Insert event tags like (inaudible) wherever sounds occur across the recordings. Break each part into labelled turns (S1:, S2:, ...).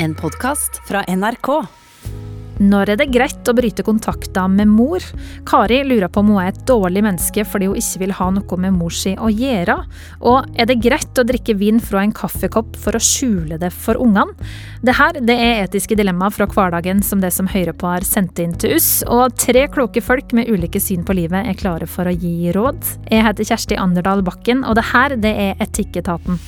S1: En podkast fra NRK.
S2: Når er det greit å bryte kontakten med mor? Kari lurer på om hun er et dårlig menneske fordi hun ikke vil ha noe med mor si å gjøre. Og er det greit å drikke vin fra en kaffekopp for å skjule det for ungene? Dette det er etiske dilemmaer fra hverdagen som det som hører på har sendt inn til oss. Og tre kloke folk med ulike syn på livet er klare for å gi råd. Jeg heter Kjersti Anderdal Bakken, og dette det er Etikketaten.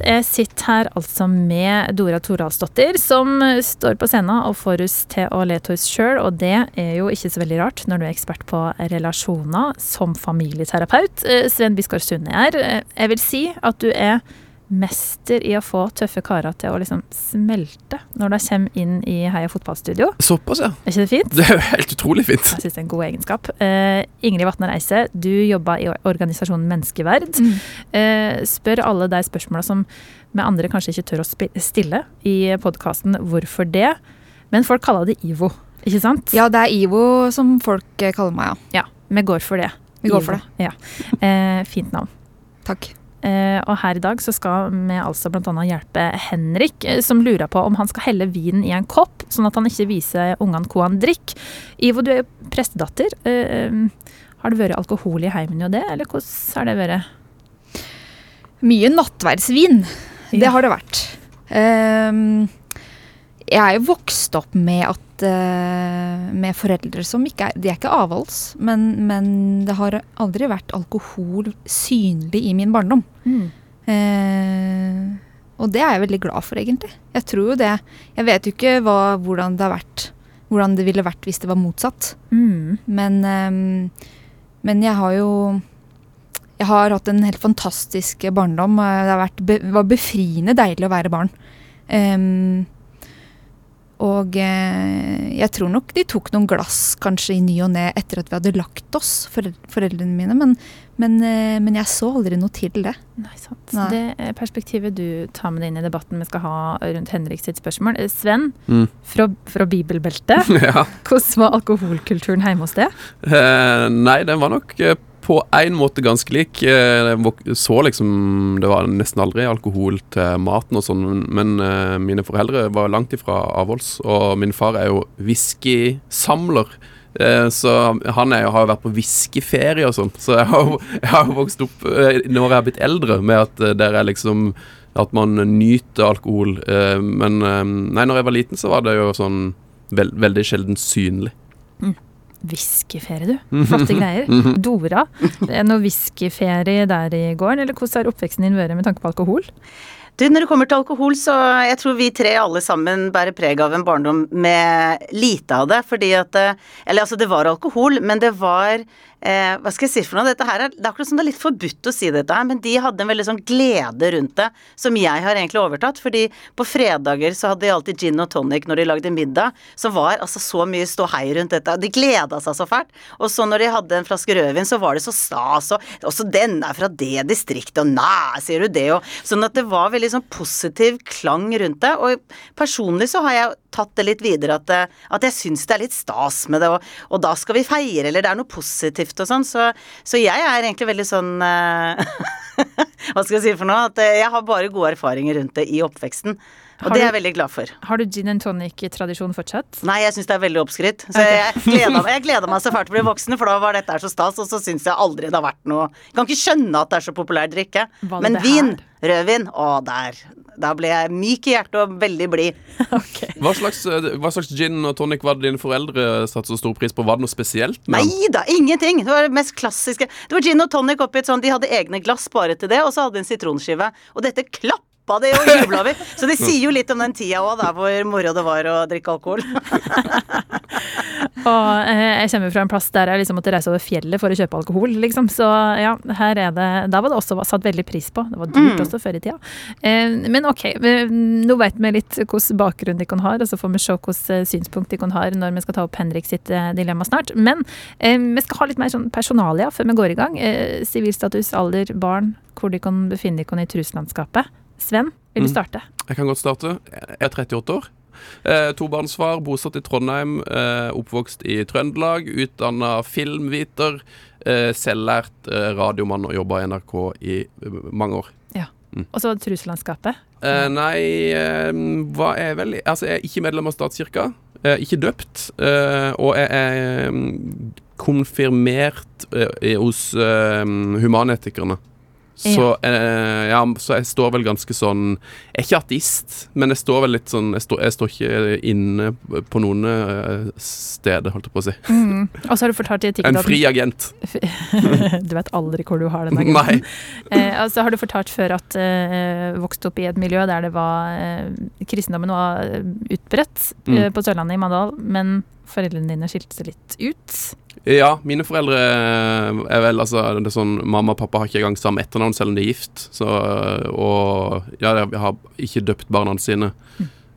S2: Jeg sitter her altså med Dora Toralsdottir, som står på scenen og får oss til å le av oss sjøl. Og det er jo ikke så veldig rart når du er ekspert på relasjoner som familieterapeut. Eh, Sven Biskår Sunde er. Eh, jeg vil si at du er mester i å få tøffe karer til å liksom smelte når de kommer inn i Heia fotballstudio.
S3: Såpass, ja.
S2: Er ikke det fint?
S3: Det er jo helt utrolig fint.
S2: Jeg synes det er en god egenskap. Uh, Ingrid Vatner Eise, du jobber i organisasjonen Menneskeverd.
S4: Mm.
S2: Uh, spør alle de spørsmåla som vi andre kanskje ikke tør å stille i podkasten 'Hvorfor det?', men folk kaller det IVO, ikke sant?
S4: Ja, det er Ivo som folk kaller meg, ja.
S2: Ja, vi går for det.
S4: Vi går
S2: IVO.
S4: for det.
S2: Ja. Uh, fint navn.
S4: Takk.
S2: Eh, og her i dag så skal vi altså bl.a. hjelpe Henrik, eh, som lurer på om han skal helle vinen i en kopp, sånn at han ikke viser ungene hva han drikker. Ivo, du er jo prestedatter. Eh, har det vært alkohol i heimen og det, eller hvordan har det vært?
S4: Mye nattverdsvin.
S2: Ja.
S4: Det har det vært. Ehm, jeg er jo vokst opp med at uh, Med foreldre som ikke er De er ikke avholds, men, men det har aldri vært alkohol synlig i min barndom. Eh, og det er jeg veldig glad for, egentlig. Jeg tror jo det. Jeg vet jo ikke hva, hvordan det har vært Hvordan det ville vært hvis det var motsatt.
S2: Mm.
S4: Men, ehm, men jeg har jo Jeg har hatt en helt fantastisk barndom. Det har vært var befriende deilig å være barn. Ehm, og eh, jeg tror nok de tok noen glass kanskje i ny og ne etter at vi hadde lagt oss, foreldrene mine. Men, men, eh, men jeg så aldri noe til det.
S2: Nei, sant.
S4: Nei.
S2: Det er perspektivet du tar med deg inn i debatten vi skal ha rundt Henrik sitt spørsmål. Eh, Sven,
S3: Mm.
S2: fra, fra bibelbeltet, (laughs)
S3: ja.
S2: hvordan var alkoholkulturen hjemme hos deg?
S3: Eh, nei, den var nok eh, på en måte ganske lik. Eh, jeg så liksom Det var nesten aldri alkohol til maten og sånn, men eh, mine foreldre var langt ifra avholds. Og min far er jo whiskysamler. Eh, så han jo, har jo vært på whiskyferie og sånn. Så jeg har, jeg har vokst opp eh, når jeg har blitt eldre, med at eh, der er liksom At man nyter alkohol. Eh, men eh, nei, når jeg var liten, så var det jo sånn veld, veldig sjelden synlig.
S2: Whiskyferie, du. Flotte greier. Dora, det er noe whiskyferie der i gården, eller hvordan har oppveksten din vært med tanke på alkohol?
S5: Du, når det kommer til alkohol, så jeg tror vi tre alle sammen bærer preg av en barndom med lite av det. Fordi at eh, Eller altså, det var alkohol, men det var eh, Hva skal jeg si for noe? Dette her er, det er akkurat som det er litt forbudt å si dette her, men de hadde en veldig sånn glede rundt det, som jeg har egentlig overtatt. Fordi på fredager så hadde de alltid gin og tonic når de lagde middag, som var altså så mye ståhei rundt dette. De gleda seg så fælt. Og så når de hadde en flaske rødvin, så var det så stas, og også den er fra det distriktet, og nei, sier du det, og Sånn at det var veldig sånn positiv klang rundt det. Og personlig så har jeg tatt det litt videre at, eh, at jeg syns det er litt stas med det, og, og da skal vi feire, eller det er noe positivt og sånn. Så, så jeg er egentlig veldig sånn eh, (laughs) Hva skal jeg si for noe? At eh, jeg har bare gode erfaringer rundt det i oppveksten. Og
S2: Har
S5: det er jeg veldig glad for.
S2: Har du gin and tonic-tradisjon fortsatt?
S5: Nei, jeg syns det er veldig oppskrytt. Så jeg gleda jeg gleda meg så fælt til å bli (laughs) voksen, for da var dette her så stas, og så syns jeg aldri det har vært noe Jeg kan ikke skjønne at det er så populær drikke. Men vin, rødvin, å der. Da ble jeg myk i hjertet og veldig blid. (laughs)
S3: Hva slags, eh, hva slags gin og tonic var det dine foreldre satte så stor pris på? Var det noe spesielt?
S5: Nei da, ingenting! Det var det mest klassiske. Det var gin og tonic oppi et sånt, de hadde egne glass bare til det, og så hadde de en sitronskive. Og dette klappa de og jubla vi. Så det sier jo litt om den tida òg, da, hvor moro det var å drikke alkohol. (laughs)
S2: Og eh, jeg kommer fra en plass der jeg liksom måtte reise over fjellet for å kjøpe alkohol, liksom. Så ja, her er det Da var det også satt veldig pris på. Det var dyrt
S5: Mm.
S2: også før i tida. Eh, men OK, nå vet vi litt hvordan bakgrunn de kan ha, og så får vi se hvordan synspunkt de kan ha når vi skal ta opp Henrik sitt eh, dilemma snart. Men eh, vi skal ha litt mer sånn personalia før vi går i gang. Eh, Sivilstatus, alder, barn, hvor de kan befinne dere i truslandskapet. Sven, vil du
S3: Mm.
S2: starte?
S3: Jeg kan godt starte. Jeg er 38 år. Eh, Tobarnsfar, bosatt i Trondheim, eh, oppvokst i Trøndelag, utdanna filmviter. Eh, selvlært eh, radiomann og jobba i NRK i eh, mange år.
S2: Og så truselandskapet?
S3: Eh, nei, hva er vel Altså, jeg er ikke medlem av statskirka. Jeg er ikke døpt. eh, og jeg er mm, konfirmert hos humanetikerne. Så, eh, ja, så jeg står vel ganske sånn Jeg er ikke ateist, men jeg står vel litt sånn Jeg står, jeg står ikke inne på noen eh, steder, holdt jeg på å si.
S2: Mm. Og så har du fortalt i (laughs)
S3: En fri agent. (laughs)
S2: Du vet aldri hvor du har den agenten. (laughs) Eh, og så har du fortalt før at eh, vokste opp i et miljø der det var eh, kristendommen var eh, utbredt eh,
S3: Mm.
S2: på Sørlandet i Mandal, men foreldrene dine skilte seg litt ut.
S3: Ja, mine foreldre er vel altså det er sånn Mamma og pappa har ikke engang samme etternavn selv om de er gift. Så, og ja, de har ikke døpt barna sine.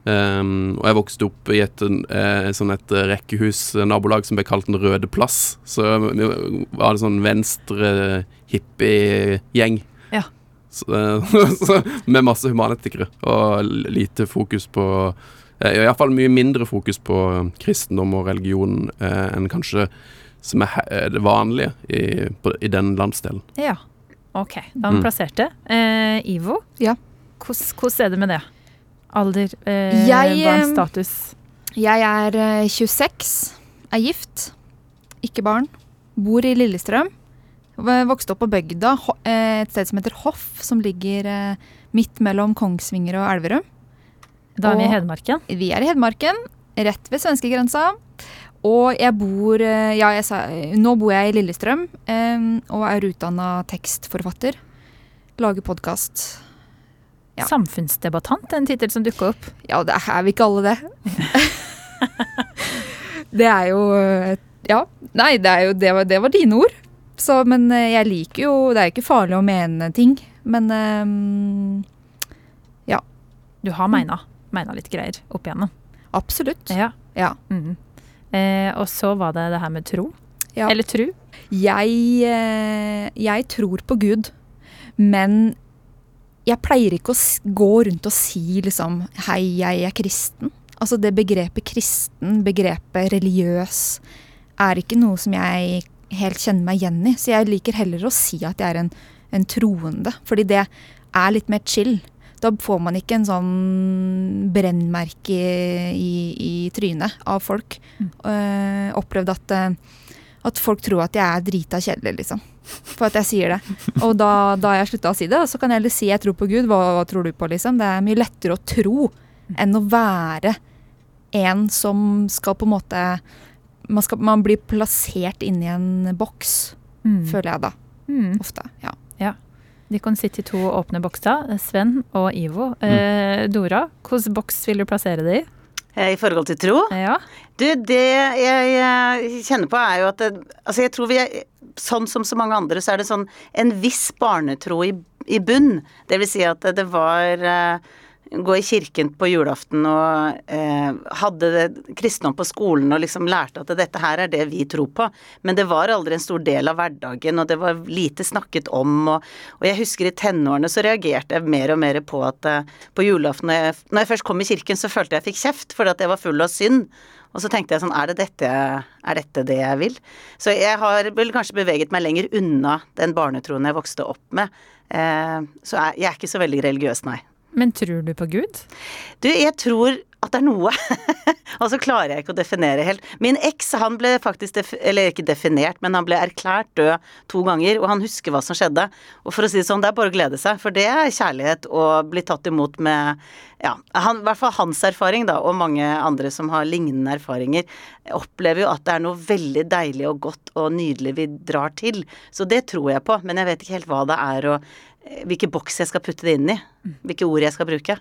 S3: Um, og jeg vokste opp i et, eh, sånn et rekkehus-nabolag som ble kalt Den røde plass. Så vi var det sånn venstre hippie-gjeng.
S2: Ja. (laughs)
S3: Med masse humanetikere og lite fokus på eh, Iallfall mye mindre fokus på kristendom og religion eh, enn kanskje som er eh, det vanlige i, på, i den landsdelen.
S2: Ja. Ok, da har vi
S3: Mm.
S2: plassert det. Eh, Ivo,
S4: Ja.
S2: hvordan er det med det? Alder, eh,
S4: Jeg, barns
S2: barnstatus.
S4: Jeg er eh, 26, er gift, ikke barn. Bor i Lillestrøm. Vokste opp på bygda, eh, et sted som heter Hoff, som ligger eh, midt mellom Kongsvinger og Elverum.
S2: Da er vi i Hedmarken.
S4: Vi er i Hedmarken, rett ved svenskegrensa. Og jeg bor eh, Ja, jeg sa, nå bor jeg i Lillestrøm eh, og er utdanna tekstforfatter. Lager podkast. Ja.
S2: Samfunnsdebattant en tittel som dukker opp.
S4: Ja, det er vi ikke alle det. (laughs) det er jo eh, Ja. Nei, det, er jo, det, var, det var dine ord. Så, men eh, jeg liker jo Det er jo ikke farlig å mene ting, men eh,
S2: Du har meina, meina litt greier opp igjennom.
S4: absolutt.
S2: Ja.
S4: Ja.
S2: Mm Eh, og så var det det her med tro.
S4: Ja.
S2: Eller tru.
S4: Jeg, eh, jeg tror på Gud, men jeg pleier ikke å gå rundt og si liksom Hei, jeg er kristen. Altså det begrepet kristen, begrepet religiøs, er ikke noe som jeg helt kjenner meg igjen i. Så jeg liker heller å si at jeg er en, en troende, fordi det er litt mer chill. Da får man ikke en sånn brennmerke i, i trynet av folk. Eh, opplevd at eh, at folk tror at jeg er drita kjedelig, liksom. For at jeg sier det. Og da, da har jeg slutta å si det. Og så kan jeg heller si jeg tror på Gud. Hva, hva tror du på, liksom? Det er mye lettere å tro enn å være en som skal på en måte Man, skal, man blir plassert inni en boks,
S2: Mm.
S4: føler jeg da.
S2: Mm.
S4: Ofte. Ja.
S2: De kan sitte i to åpne bokser, Sven og Ivo. Eh, Dora, hvilken boks vil du plassere det i?
S5: Eh, I forhold til tro?
S2: Ja.
S5: Du, det jeg, eh, kjenner på er jo at det, Altså, jeg tror vi er Sånn som så mange andre, så er det sånn en viss barnetro i, i bunn. Det vil si at det, det var eh, Gå i kirken på julaften og eh, hadde det kristendom på skolen og liksom lærte at dette her er det vi tror på. Men det var aldri en stor del av hverdagen, og det var lite snakket om. Og, og jeg husker i tenårene så reagerte jeg mer og mer på at eh, på julaften når jeg, når jeg først kom i kirken, så følte jeg jeg fikk kjeft fordi at jeg var full av synd. Og så tenkte jeg sånn, er det dette, er dette det jeg vil? Så jeg har vel kanskje beveget meg lenger unna den barnetroen jeg vokste opp med. Eh, så jeg, jeg er ikke så veldig religiøs, nei.
S2: Men tror du på Gud?
S5: Du, jeg tror at det er noe. (laughs) og så klarer jeg ikke å definere helt. Min eks, han ble faktisk, eller ikke definert, men han ble erklært død to ganger, og han husker hva som skjedde. Og for å si det sånn, det er bare å glede seg, for det er kjærlighet å bli tatt imot med ja, han, i hvert fall hans erfaring, da, og mange andre som har lignende erfaringer, opplever jo at det er noe veldig deilig og godt og nydelig vi drar til. Så det tror jeg på, men jeg vet ikke helt hva det er og eh, hvilken boks jeg skal putte det inn i. Hvilke ord jeg skal bruke.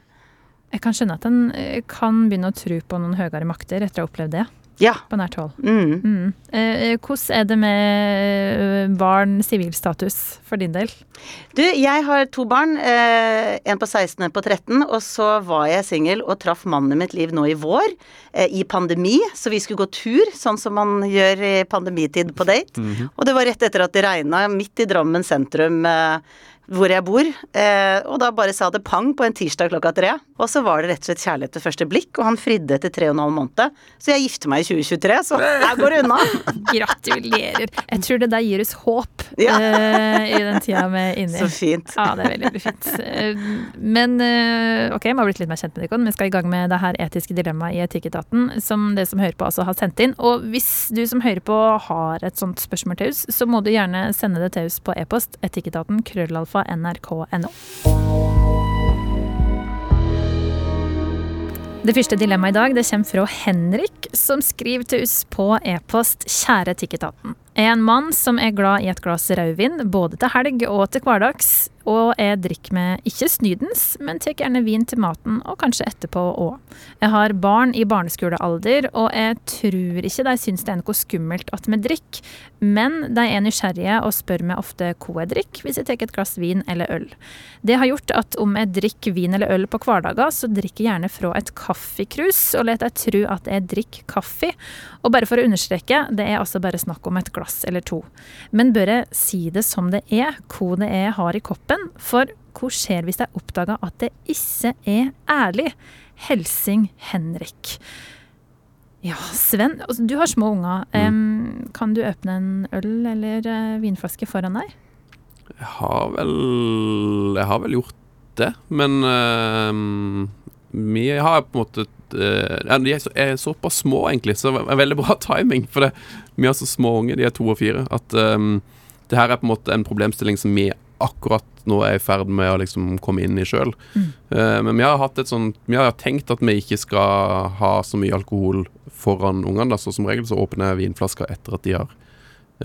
S2: Jeg kan skjønne at en eh, kan begynne å tro på noen høyere makter etter å ha opplevd det
S5: Ja.
S2: på nært hold.
S5: Mm.
S2: Mm. Eh, hvordan er det med eh, barn, sivilstatus, for din del?
S5: Du, jeg har to barn. Eh, en på 16 og en på 13. Og så var jeg singel og traff mannen i mitt liv nå i vår, eh, i pandemi. Så vi skulle gå tur, sånn som man gjør i pandemitid på date. Og det var rett etter at det regna midt i Drammen sentrum. Eh, hvor jeg bor, eh, og da bare sa det pang på en tirsdag klokka tre. Og så var det rett og slett kjærlighet ved første blikk, og han fridde etter tre og en halv måned. Så jeg gifter meg i 2023, så her går det unna. (laughs)
S2: Gratulerer. Jeg tror det der gir oss håp
S5: Ja.
S2: eh, i den tida vi er inne i. (laughs)
S5: Så fint.
S2: Ja, det er veldig, veldig fint. Eh, Men ok, vi har blitt litt mer kjent med dere. Vi skal i gang med det her etiske dilemmaet i Etikketaten, som det som hører på altså har sendt inn. Og hvis du som hører på har et sånt spørsmål til oss, så må du gjerne sende det til oss på e-post etikketaten krøllalfa. Det første dilemmaet i dag det kommer fra Henrik, som skriver til oss på e-post Kjære Etikketaten. En mann som er glad i et glass rødvin, både til helg og til hverdags. Og jeg drikker med ikke snydens, men tar gjerne vin til maten, og kanskje etterpå òg. Jeg har barn i barneskolealder, og jeg tror ikke de syns det er noe skummelt at vi drikker, men de er nysgjerrige og spør meg ofte hva jeg drikker hvis jeg tar et glass vin eller øl. Det har gjort at om jeg drikker vin eller øl på hverdager, så drikker jeg gjerne fra et kaffekrus, og lar dem tro at jeg drikker kaffe. Og bare for å understreke, det er altså bare snakk om et glass eller to. Men bør jeg si det som det er, hva det er jeg har i koppen? For hva skjer hvis jeg oppdager at det ikke er ærlig? Helsing Henrik. Ja, Sven, altså, du har små unger. Mm. kan du åpne en øl eller eh, vinflaske foran deg?
S3: Jeg har vel Jeg har vel gjort det, men uh, vi har på en måte eh, De er, så, er såpass små, egentlig, så det er veldig bra timing. For det, vi har så små unge, de er to og fire, at um, det her er på en måte en problemstilling som vi akkurat nå er i ferd med å liksom komme inn i sjøl. men vi har hatt et sånt Vi har tenkt at vi ikke skal ha så mye alkohol foran ungene. Så som regel så åpner jeg vinflasker etter at de har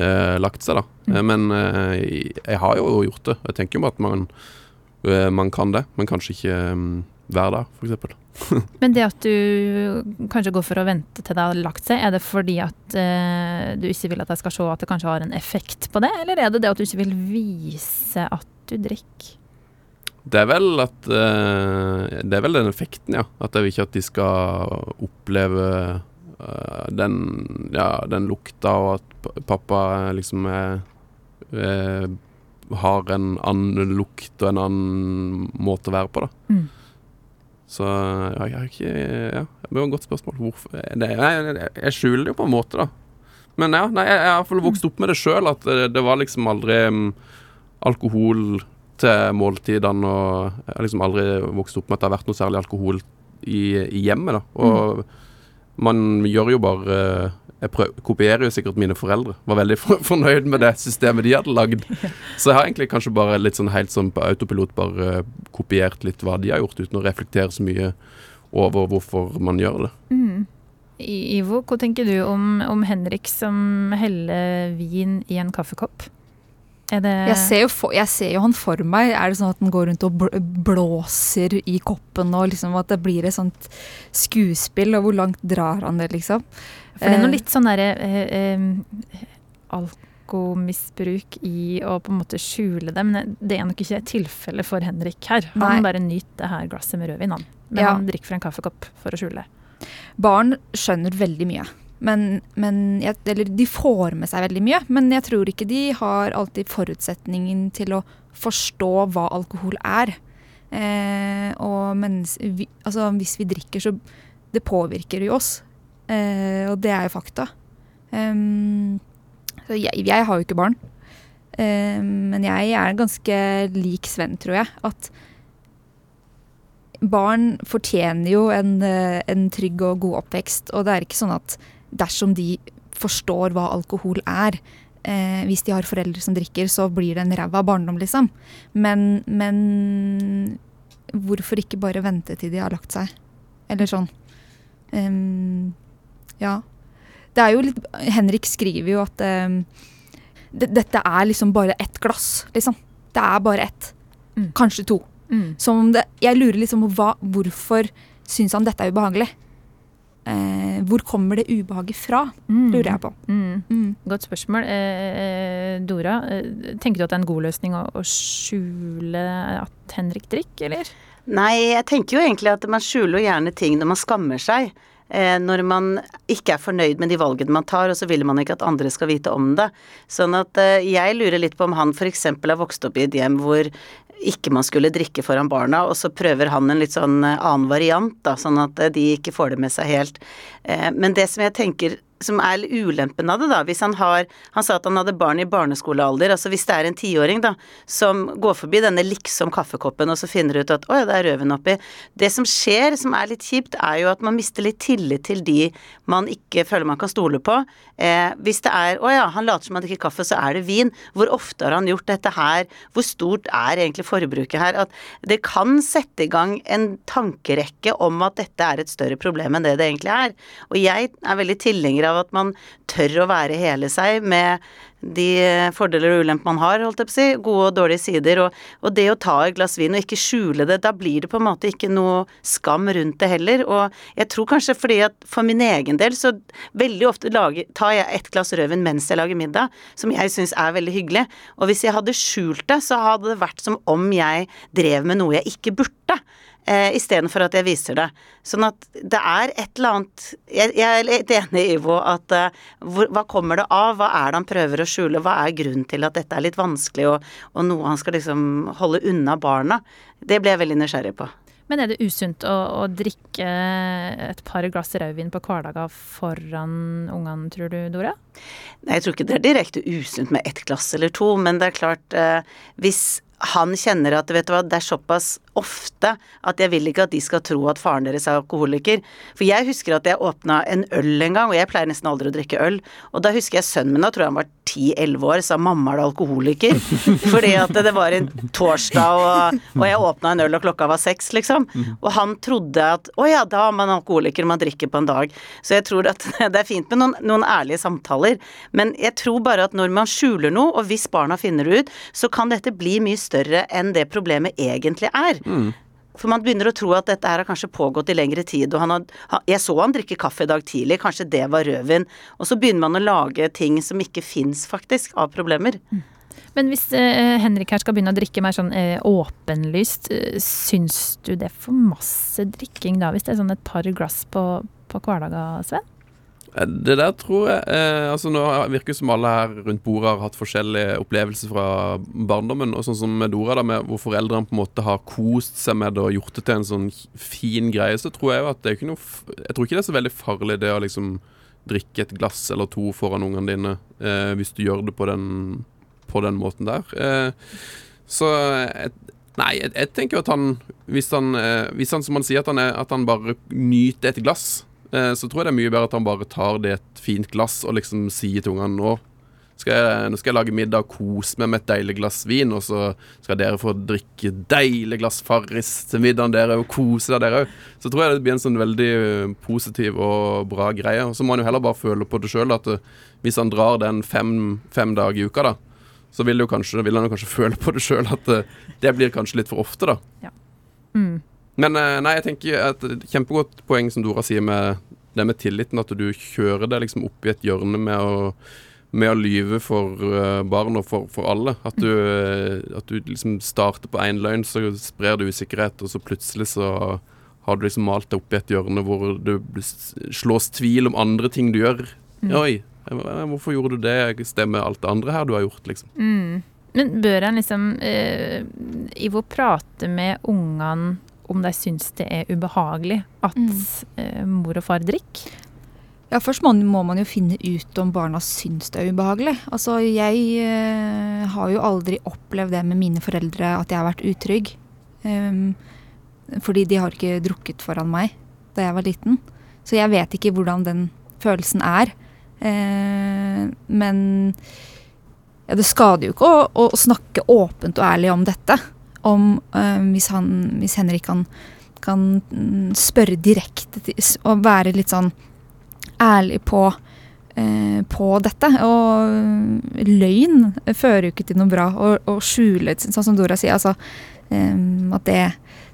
S3: uh, lagt seg, da. Eh, Men eh, jeg har jo gjort det. Jeg tenker jo at man, man kan det, men kanskje ikke um, hver dag, f.eks. (laughs)
S2: Men det at du kanskje går for å vente til det har lagt seg, er det fordi at eh, du ikke vil at jeg skal se at det kanskje har en effekt på det, eller er det det at du ikke vil vise at du drikker?
S3: Det er vel at eh, Det er vel den effekten, ja. At jeg vil ikke at de skal oppleve eh, den, ja, den lukta, og at pappa liksom er eh, har en annen lukt og en annen måte å være på, da.
S2: Mm.
S3: Så ja, jeg har ikke Ja, det var et godt spørsmål. Hvorfor det, nei, jeg, jeg skjuler det jo på en måte, da. Men ja, nei, jeg jeg har i hvert fall vokst opp med det sjøl, at det, det var liksom aldri um, alkohol til måltidene, og jeg har liksom aldri vokst opp med at det har vært noe særlig alkohol i, i hjemmet, da. Og man gjør jo bare Jeg prøv, kopierer jo sikkert mine foreldre. Var veldig for, fornøyd med det systemet de hadde lagd. (laughs) Så jeg har egentlig kanskje bare litt sånn helt sånn på autopilot bare eh, kopiert litt hva de har gjort, uten å reflektere så mye over hvorfor man gjør det.
S2: Mm. Ivo, hva tenker du om, om Henrik som heller vin i en kaffekopp? Er det
S4: Jeg ser, jo for, jeg ser jo han for meg. Er det sånn at han går rundt og blåser i koppen, og liksom at det blir et sånt skuespill, og hvor langt drar han det, liksom?
S2: For det er noe
S4: Eh,
S2: litt sånn derre eh, eh, alkomisbruk i å på en måte skjule det, men det er nok ikke et tilfelle for Henrik her. Han
S4: Nei.
S2: bare nyter det her glasset med rødvin, han. Men
S4: Ja.
S2: han drikker fra en kaffekopp for å skjule. det.
S4: Barn skjønner veldig mye. Men, men Eller de får med seg veldig mye, men jeg tror ikke de har alltid forutsetningen til å forstå hva alkohol er. Eh, og mens vi, altså, hvis vi drikker, så det påvirker jo oss. Eh, og det er jo fakta. Um, jeg, jeg har jo ikke barn. Um, men jeg er ganske lik Sven, tror jeg. At barn fortjener jo en, eh, en trygg og god oppvekst. Og det er ikke sånn at dersom de forstår hva alkohol er, eh, hvis de har foreldre som drikker, så blir det en ræva barndom, liksom. Men, men hvorfor ikke bare vente til de har lagt seg? Eller sånn. Em, ja. Det er jo litt Henrik skriver jo at um, det, dette er liksom bare ett glass, liksom. Det er bare ett.
S2: Mm.
S4: Kanskje to. Som om det Jeg lurer liksom på hva, hvorfor syns han dette er ubehagelig? Eh, hvor kommer det ubehaget fra, lurer jeg på.
S2: Mm.
S4: Mm.
S2: Godt spørsmål. Eh, eh, Dora, eh, tenker du at det er en god løsning å, å skjule at Henrik drikker, eller?
S5: Nei, jeg tenker jo egentlig at man skjuler gjerne ting når man skammer seg. Eh, når man ikke er fornøyd med de valgene man tar, og så vil man ikke at andre skal vite om det. Sånn at eh, jeg lurer litt på om han f.eks. har vokst opp i et hjem hvor ikke man skulle drikke foran barna, og så prøver han en litt sånn eh, annen variant, da, sånn at de ikke får det med seg helt. Men det som jeg tenker som er ulempen av det, da, hvis han har Han sa at han hadde barn i barneskolealder. Altså hvis det er en tiåring, da, som går forbi denne liksom kaffekoppen, og så finner ut at å ja, det er røven oppi. Det som skjer, som er litt kjipt, er jo at man mister litt tillit til de man ikke føler man kan stole på. Eh, hvis det er å ja, han later som han drikker kaffe, så er det vin. Hvor ofte har han gjort dette her? Hvor stort er egentlig forbruket her? At det kan sette i gang en tankerekke om at dette er et større problem enn det det egentlig er. Og jeg er veldig tilhenger av at man tør å være hele seg med de fordeler og ulemper man har, holdt jeg på å si, gode og dårlige sider, og, og, det å ta et glass vin og ikke skjule det, da blir det på en måte ikke noe skam rundt det heller, og jeg tror kanskje fordi at for min egen del så veldig ofte lager, tar jeg et glass rødvin mens jeg lager middag, som jeg syns er veldig hyggelig, og hvis jeg hadde skjult det, så hadde det vært som om jeg drev med noe jeg ikke burde eh, istedenfor at jeg viser det. Sånn at det er et eller annet Jeg, jeg er litt enig i Ivo at eh, hvor, hva kommer det av? Hva er det han prøver å skjule? Hva er grunnen til at dette er litt vanskelig, og, og noe han skal liksom holde unna barna? Det ble jeg veldig nysgjerrig på.
S2: Men er det usunt å, å drikke et par glass rødvin på hverdager foran ungene, tror du, Dora?
S5: Nei, jeg tror ikke det er direkte usunt med ett glass eller to, men det er klart eh, hvis han kjenner at vet du hva, det er såpass ofte at jeg vil ikke at de skal tro at faren deres er alkoholiker. For jeg husker at jeg åpna en øl en gang, og jeg pleier nesten aldri å drikke øl. Og da husker jeg sønnen min, da tror jeg han var 10-11 år, sa mamma er du alkoholiker? (laughs) Fordi at det var en torsdag, og, og jeg åpna en øl og klokka var seks, liksom. Og han trodde at å ja, da er man alkoholiker, man drikker på en dag. Så jeg tror at (laughs) det er fint med noen, noen ærlige samtaler. Men jeg tror bare at når man skjuler noe, og hvis barna finner det ut, så kan dette bli mye større enn det problemet egentlig er. Mm. For man begynner å tro at dette her har kanskje pågått i lengre tid, og han har, Jeg så han drikke kaffe i dag tidlig, kanskje det var rødvin. Og så begynner man å lage ting som ikke fins, faktisk, av problemer. Mm.
S2: Men hvis eh, Henrik her skal begynne å drikke mer sånn eh, åpenlyst, eh, syns du det er for masse drikking da, hvis det er sånn et par glass på, på hverdager, Sven?
S3: Eh, det der tror jeg eh, altså Nå virker det som alle her rundt bordet har hatt forskjellige opplevelser fra barndommen. Og sånn som med Dora, da, med hvor foreldrene på en måte har kost seg med det og gjort det til en sånn fin greie, så tror jeg jo at det er ikke noe Jeg tror ikke det er så veldig farlig det å liksom drikke et glass eller to foran ungene dine, eh, hvis du gjør det på den, på den måten der. Eh, så jeg, Nei, jeg, jeg, tenker at han hvis, han eh, hvis han, som han sier, at han, er, at han bare nyter et glass så tror jeg det er mye bedre at han bare tar det et fint glass og liksom sier til ungene nå skal jeg, nå skal jeg lage middag og kose meg med et deilig glass vin, og så skal dere få drikke deilig glass Farris til middagen dere og kose dere òg. Så tror jeg det blir en sånn veldig eh, positiv og bra greie. Og så må han jo heller bare føle på det sjøl, at eh, hvis han drar den fem, fem dager i uka, da, så vil, kanskje, vil han jo kanskje (laughs) føle på det sjøl at det blir kanskje litt for ofte, da. Ja. Mm. Men eh, nei, jeg tenker et kjempegodt poeng som Dora sier med det med tilliten. At du kjører deg liksom opp i et hjørne med å, med å lyve for uh, barn og for, for alle. At du, uh, at du liksom starter på én løgn, så sprer du usikkerhet, og så plutselig så har du liksom malt deg opp i et hjørne hvor det slås tvil om andre ting du gjør. Mm. Oi, hvorfor gjorde du det? Stemmer alt det andre her du har gjort, liksom.
S2: Mm. Men bør en liksom eh, Ivo prate med ungene om de syns det er ubehagelig at mm. eh, mor og far drikker?
S4: Ja, Først må, må, man jo finne ut om barna syns det er ubehagelig. Altså, Jeg eh, har jo aldri opplevd det med mine foreldre at jeg har vært utrygg. Um, fordi de har ikke drukket foran meg da jeg var liten. Så jeg vet ikke hvordan den følelsen er. Eh, men ja, det skader jo ikke å, å, snakke åpent og ærlig om dette om uh, hvis, han, hvis, Henrik kan, kan mm, spørre direkte og være litt sånn ærlig på, uh, på dette. Og løgn fører jo ikke til noe bra. Og, skjule, sånn som Dora sier, altså um, at det,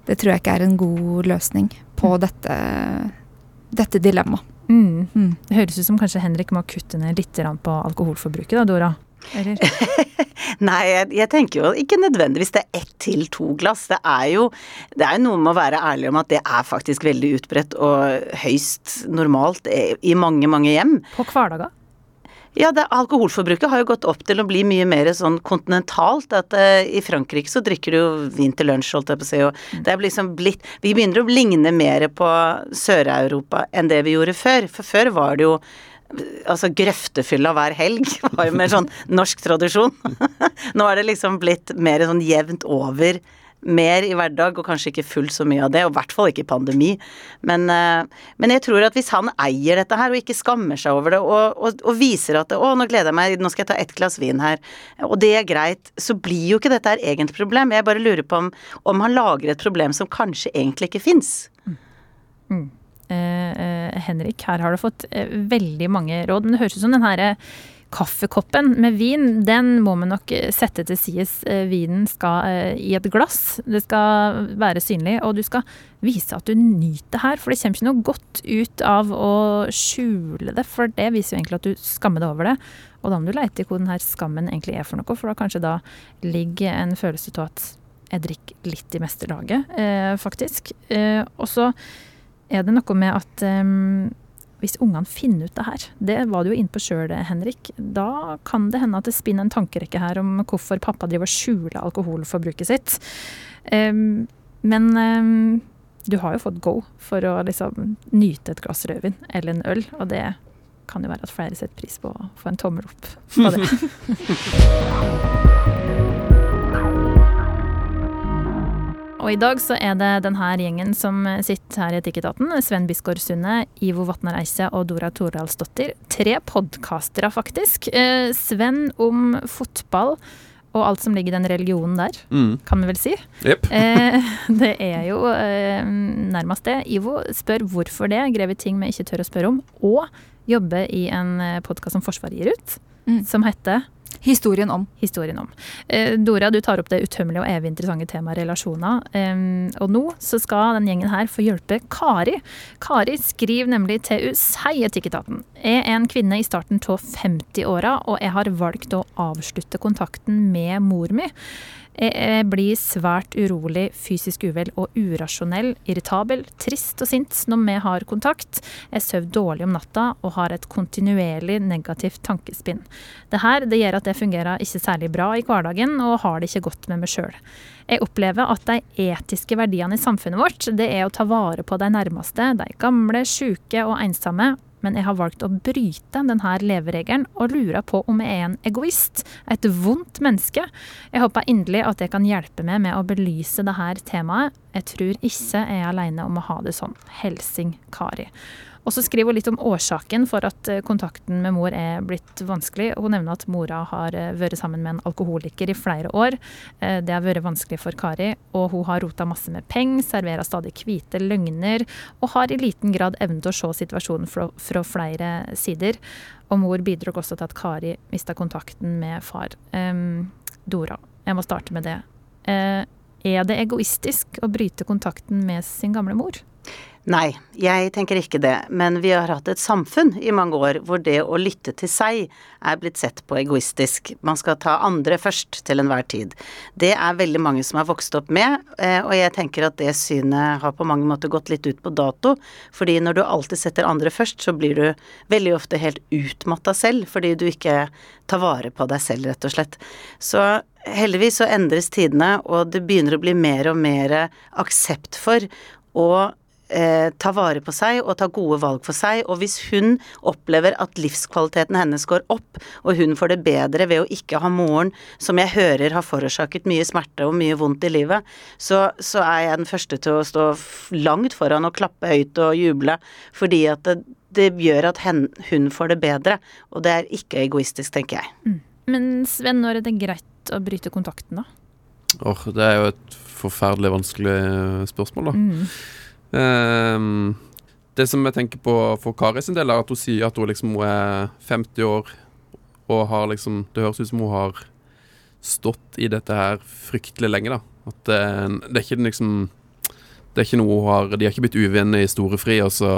S4: det, tror jeg ikke er en god løsning på mm. dette, dette dilemmaet.
S2: Mm. Mm. Det høres ut som kanskje Henrik må kutte ned litt på alkoholforbruket, da, Dora? Eller? (laughs)
S5: Nei, jeg, jeg tenker jo ikke nødvendigvis det er ett til to glass. Det er jo det er noe med å være ærlig om at det er faktisk veldig utbredt og høyst normalt i mange, mange hjem.
S2: På hverdager?
S5: Ja, det, alkoholforbruket har jo gått opp til å bli mye mer sånn kontinentalt. At uh, i Frankrike så drikker du jo vin til lunsj, holdt jeg på å si. Og det er liksom blitt Vi begynner å ligne mer på Sør-Europa enn det vi gjorde før. For før var det jo Altså grøftefylla hver helg (laughs) var jo mer sånn norsk tradisjon. (laughs) Nå er det liksom blitt mer sånn jevnt over mer i hverdag, og kanskje ikke fullt så mye av det, og i hvert fall ikke pandemi. Men, eh, men, jeg tror at hvis han eier dette her, og ikke skammer seg over det, og, og, og viser at 'Å, nå gleder jeg meg, nå skal jeg ta ett glass vin her', og det er greit, så blir jo ikke dette her egentlig problem. Jeg bare lurer på om, om han lager et problem som kanskje egentlig ikke fins. Mm.
S2: Mm. Eh, eh, Henrik, her har du fått eh, veldig mange råd. Men det høres ut som den her kaffekoppen med vin, den må vi nok sette til sides. Vinen skal i et glass. Det skal være synlig, og du skal vise at du nyter her. For det kommer ikke noe godt ut av å skjule det, for det viser jo egentlig at du skammer deg over det. Og da må du leite i hvor her skammen egentlig er for noe, for da kanskje da ligger en følelse av at jeg drikker litt i meste laget, eh, faktisk. Eh, og er det noe med at um, hvis ungene finner ut det her, det var du jo inne på sjøl, Henrik, da kan det hende at det spinner en tankerekke her om hvorfor pappa driver og skjuler alkoholforbruket sitt. Um, men um, du har jo fått go for å liksom nyte et glass rødvin eller en øl, og det kan jo være at flere setter pris på å få en tommel opp på det. (laughs) Og i dag så er det denne gjengen som sitter her i Etikketaten. Sven Bisgaard Sunde, Ivo Vatnar Eise og Dora Toralsdottir. Tre podkastere, faktisk. Eh, Sven om fotball og alt som ligger i den religionen der, mm. kan vi vel si.
S3: Yep. (laughs)
S2: eh, det er jo eh, nærmest det. Ivo spør hvorfor det, grever ting vi ikke tør å spørre om, og jobber i en podkast som Forsvaret gir ut, mm. som heter
S4: Historien om.
S2: Historien om. Eh, Dora, du tar opp det utømmelige og evig interessante temaet relasjoner. Og nå så skal den gjengen her få hjelpe Kari. Kari skriver nemlig til USEI Etikketaten. Jeg er en kvinne i starten av 50-åra, og jeg har valgt å avslutte kontakten med mor mi. Jeg blir svært urolig, fysisk uvel og urasjonell, irritabel, trist og sint når vi har kontakt. Jeg sover dårlig om natta og har et kontinuerlig negativt tankespinn. Det her det gjør at jeg fungerer ikke særlig bra i hverdagen og har det ikke godt med meg sjøl. Jeg opplever at de etiske verdiene i samfunnet vårt det er å ta vare på de nærmeste, de gamle, syke og ensomme, men jeg har valgt å bryte denne leveregelen og lurer på om jeg er en egoist, et vondt menneske. Jeg håper inderlig at jeg kan hjelpe meg med å belyse dette temaet. Jeg tror ikke jeg er alene om å ha det sånn. Helsing Kari. Og så skriver hun litt om årsaken for at eh, kontakten med mor er blitt vanskelig. Hun nevner at mora har eh, vært sammen med en alkoholiker i flere år. Eh, det har vært vanskelig for Kari, og hun har rota masse med penger, serverer stadig hvite løgner, og har i liten grad evnet å se situasjonen fra, flere sider. Og mor bidro også til at Kari mista kontakten med far. Dora, jeg må starte med det. Er det egoistisk å bryte kontakten med sin gamle mor?
S5: Nei, jeg tenker ikke det. Men vi har hatt et samfunn i mange år hvor det å lytte til seg er blitt sett på egoistisk. Man skal ta andre først til enhver tid. Det er veldig mange som har vokst opp med, eh, og jeg tenker at det synet har på mange måter gått litt ut på dato. Fordi når du alltid setter andre først, så blir du veldig ofte helt utmatta selv, fordi du ikke tar vare på deg selv, rett og slett. Så heldigvis så endres tidene, og det begynner å bli mer og mer aksept for å eh, ta vare på seg og ta gode valg for seg. Og hvis hun opplever at livskvaliteten hennes går opp, og hun får det bedre ved å ikke ha moren som jeg hører har forårsaket mye smerte og mye vondt i livet, så, så er jeg den første til å stå langt foran og klappe høyt og juble, fordi at det, det gjør at hen, hun får det bedre. Og det er ikke egoistisk, tenker jeg. Mm.
S2: Men Sven, når er det greit å bryte kontakten, da?
S3: Åh, oh, Det er jo et forferdelig vanskelig spørsmål, da. Mm. Um, det som jeg tenker på for Kari sin del, er at hun sier at hun liksom hun er 50 år og har liksom Det høres ut som hun har stått i dette her fryktelig lenge, da. At det, det er ikke liksom det er ikke noe hun har De har ikke blitt uvenner i storefri, og så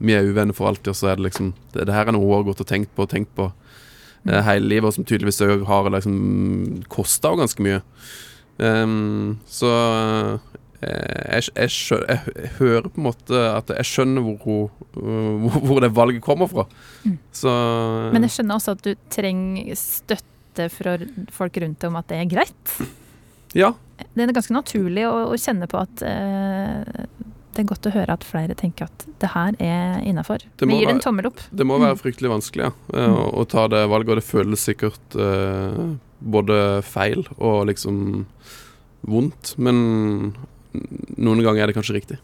S3: Vi er uvenner for alltid, og så er det liksom det, det, her er noe hun har gått og tenkt på og tenkt på mm. hele livet, og som tydeligvis òg har liksom kosta ganske mye. Um, så eh, jeg, jeg, skjønner, jeg, hører på en måte at jeg skjønner hvor, hun- (laughs) hvor, hvor det valget kommer fra. Så
S2: Men jeg skjønner også at du trenger støtte fra folk rundt deg om at det er greit.
S3: ja.
S2: Det er ganske naturlig å, å kjenne på at eh, det er godt å høre at flere tenker at det her er innafor. Vi gir det en tommel opp.
S3: Det må være fryktelig vanskelig ja, mm. å, å ta det valget, og det føles sikkert eh, både feil og liksom vondt. Men noen ganger er det kanskje riktig.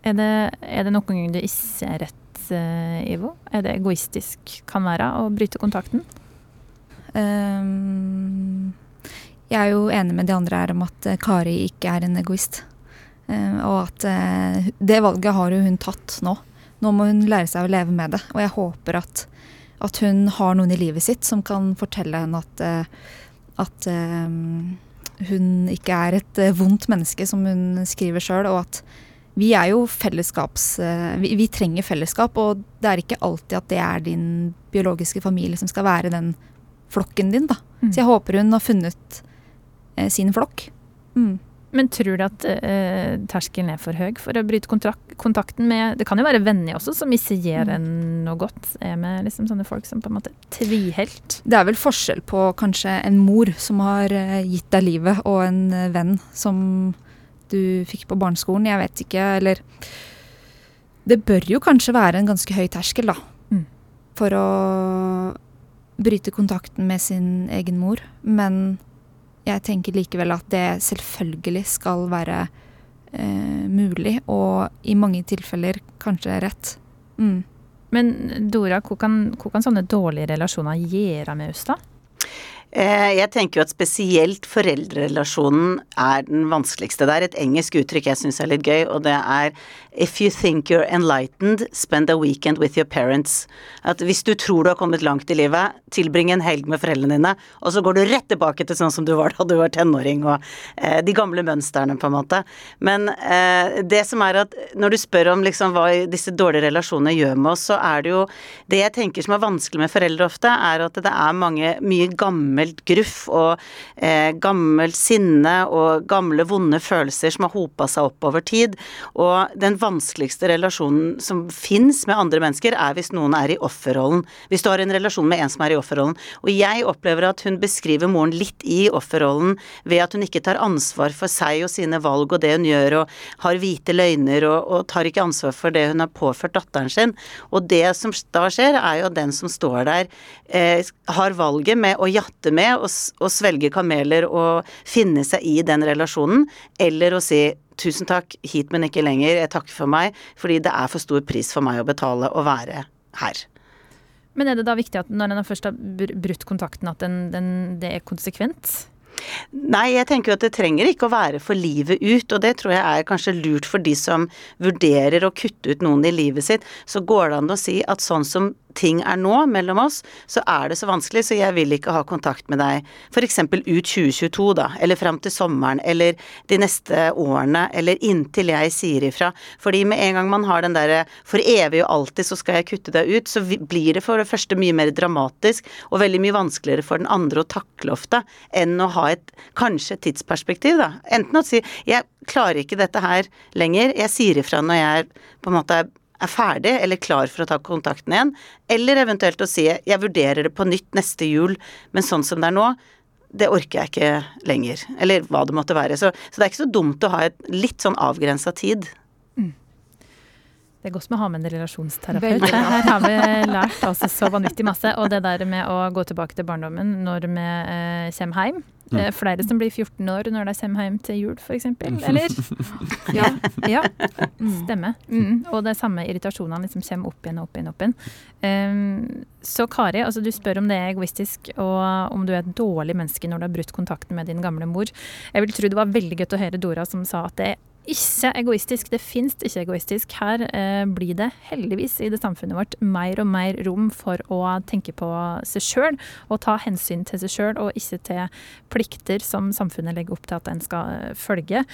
S2: Er det, er det noen ganger det ikke er rett, eh, Ivo? Er det egoistisk kan være å bryte kontakten?
S4: Um, jeg er jo enig med de andre her om at eh, Kari ikke er en egoist. Ehm, og at uh, det valget har jo hun tatt nå. Nå må hun lære seg å leve med det. Og jeg håper at, at hun har noen i livet sitt som kan fortelle henne at, uh, at ehm, hun ikke er et eh, vondt menneske, som hun skriver sjøl, og at vi er jo fellesskaps... eh, vi, vi trenger fellesskap, og det er ikke alltid at det er din biologiske familie som skal være den flokken din, da.
S2: Mm.
S4: Så jeg håper hun har funnet eh, sin flokk. Mm.
S2: Men tror du at eh, terskelen er for høy for å bryte kontrakt, kontakten med Det kan jo være venner også som ikke gir
S4: Mm.
S2: en noe godt. Er med liksom sånne folk som på en måte tvihelt.
S4: Det er vel forskjell på kanskje en mor som har eh, gitt deg livet, og en eh, venn som du fikk på barneskolen. Jeg vet ikke, eller Det bør jo kanskje være en ganske høy terskel, da.
S2: Mm.
S4: For å bryte kontakten med sin egen mor. Men jeg tenker likevel at det selvfølgelig skal være eh, mulig, og i mange tilfeller kanskje rett. Mm.
S2: Men Dora, hva kan, hva kan sånne dårlige relasjoner gjøre med oss, da?
S5: Eh, Jeg tenker jo at spesielt foreldrerelasjonen er den vanskeligste. Det er et engelsk uttrykk jeg syns er litt gøy, og det er If you think you're enlightened, spend a weekend with your parents. At hvis du tror du har kommet langt i livet, tilbring en helg med foreldrene dine, og så går du rett tilbake til sånn som du var da du var tenåring, og eh, de gamle mønstrene, på en måte. Men eh, det som er at når du spør om liksom hva disse dårlige relasjonene gjør med oss, så er det jo Det jeg tenker som er vanskelig med foreldre ofte, er at det er mange mye gammelt gruff og eh, gammelt sinne og gamle vonde følelser som har hopa seg opp over tid. Og den vanskeligste relasjonen som fins med andre mennesker, er hvis noen er i offerrollen. Hvis du har en relasjon med en som er i offerrollen. Og jeg opplever at hun beskriver moren litt i offerrollen ved at hun ikke tar ansvar for seg og sine valg og det hun gjør, og har hvite løgner og, og tar ikke ansvar for det hun har påført datteren sin. Og det som da skjer, er jo at den som står der, eh, har valget med å jatte med og, s- og svelge kameler og finne seg i den relasjonen, eller å si tusen takk, hit, men ikke lenger, jeg takker for meg, fordi det er for stor pris for meg å betale å være her.
S2: Men er det da viktig at når en først har brutt kontakten, at den, den, det er konsekvent?
S5: Nei, jeg tenker jo at det trenger ikke å være for livet ut, og det tror jeg er kanskje lurt for de som vurderer å kutte ut noen i livet sitt. Så går det an å si at sånn som ting er nå mellom oss, så er det så vanskelig, så jeg vil ikke ha kontakt med deg f.eks. ut 2022, da, eller fram til sommeren, eller de neste årene, eller inntil jeg sier ifra. Fordi med en gang man har den derre for evig og alltid så skal jeg kutte deg ut, så blir det for det første mye mer dramatisk, og veldig mye vanskeligere for den andre å takle ofte, enn å ha et kanskje et tidsperspektiv, da. Enten å si jeg klarer ikke dette her lenger, jeg sier ifra når jeg på en måte er er ferdig eller klar for å ta kontakten igjen, eller eventuelt å si jeg vurderer det på nytt neste jul, men sånn som det er nå, det orker jeg ikke lenger. Eller hva det måtte være. Så, så det er ikke så dumt å ha et litt sånn avgrensa tid.
S2: Det er godt med å ha med en relasjonsterapeut. Her har vi lært altså så vanvittig masse. Og det der med å gå tilbake til barndommen når vi eh, kommer hjem. Eh, flere som blir 14 år når de kommer hjem til jul, f.eks. Eller? (laughs) Ja. ja. Stemmer. Mm. Og det samme irritasjonene liksom kommer opp igjen og opp igjen. opp igjen. Um, så Kari, altså du spør om det er egoistisk, og om du er et dårlig menneske når du har brutt kontakten med din gamle mor. Jeg vil tro det var veldig godt å høre Dora som sa at det er ikke egoistisk. Det fins ikke egoistisk. Her eh, blir det heldigvis i det samfunnet vårt mer og mer rom for å tenke på seg sjøl og ta hensyn til seg sjøl, og ikke til plikter som samfunnet legger opp til at en skal eh, følge.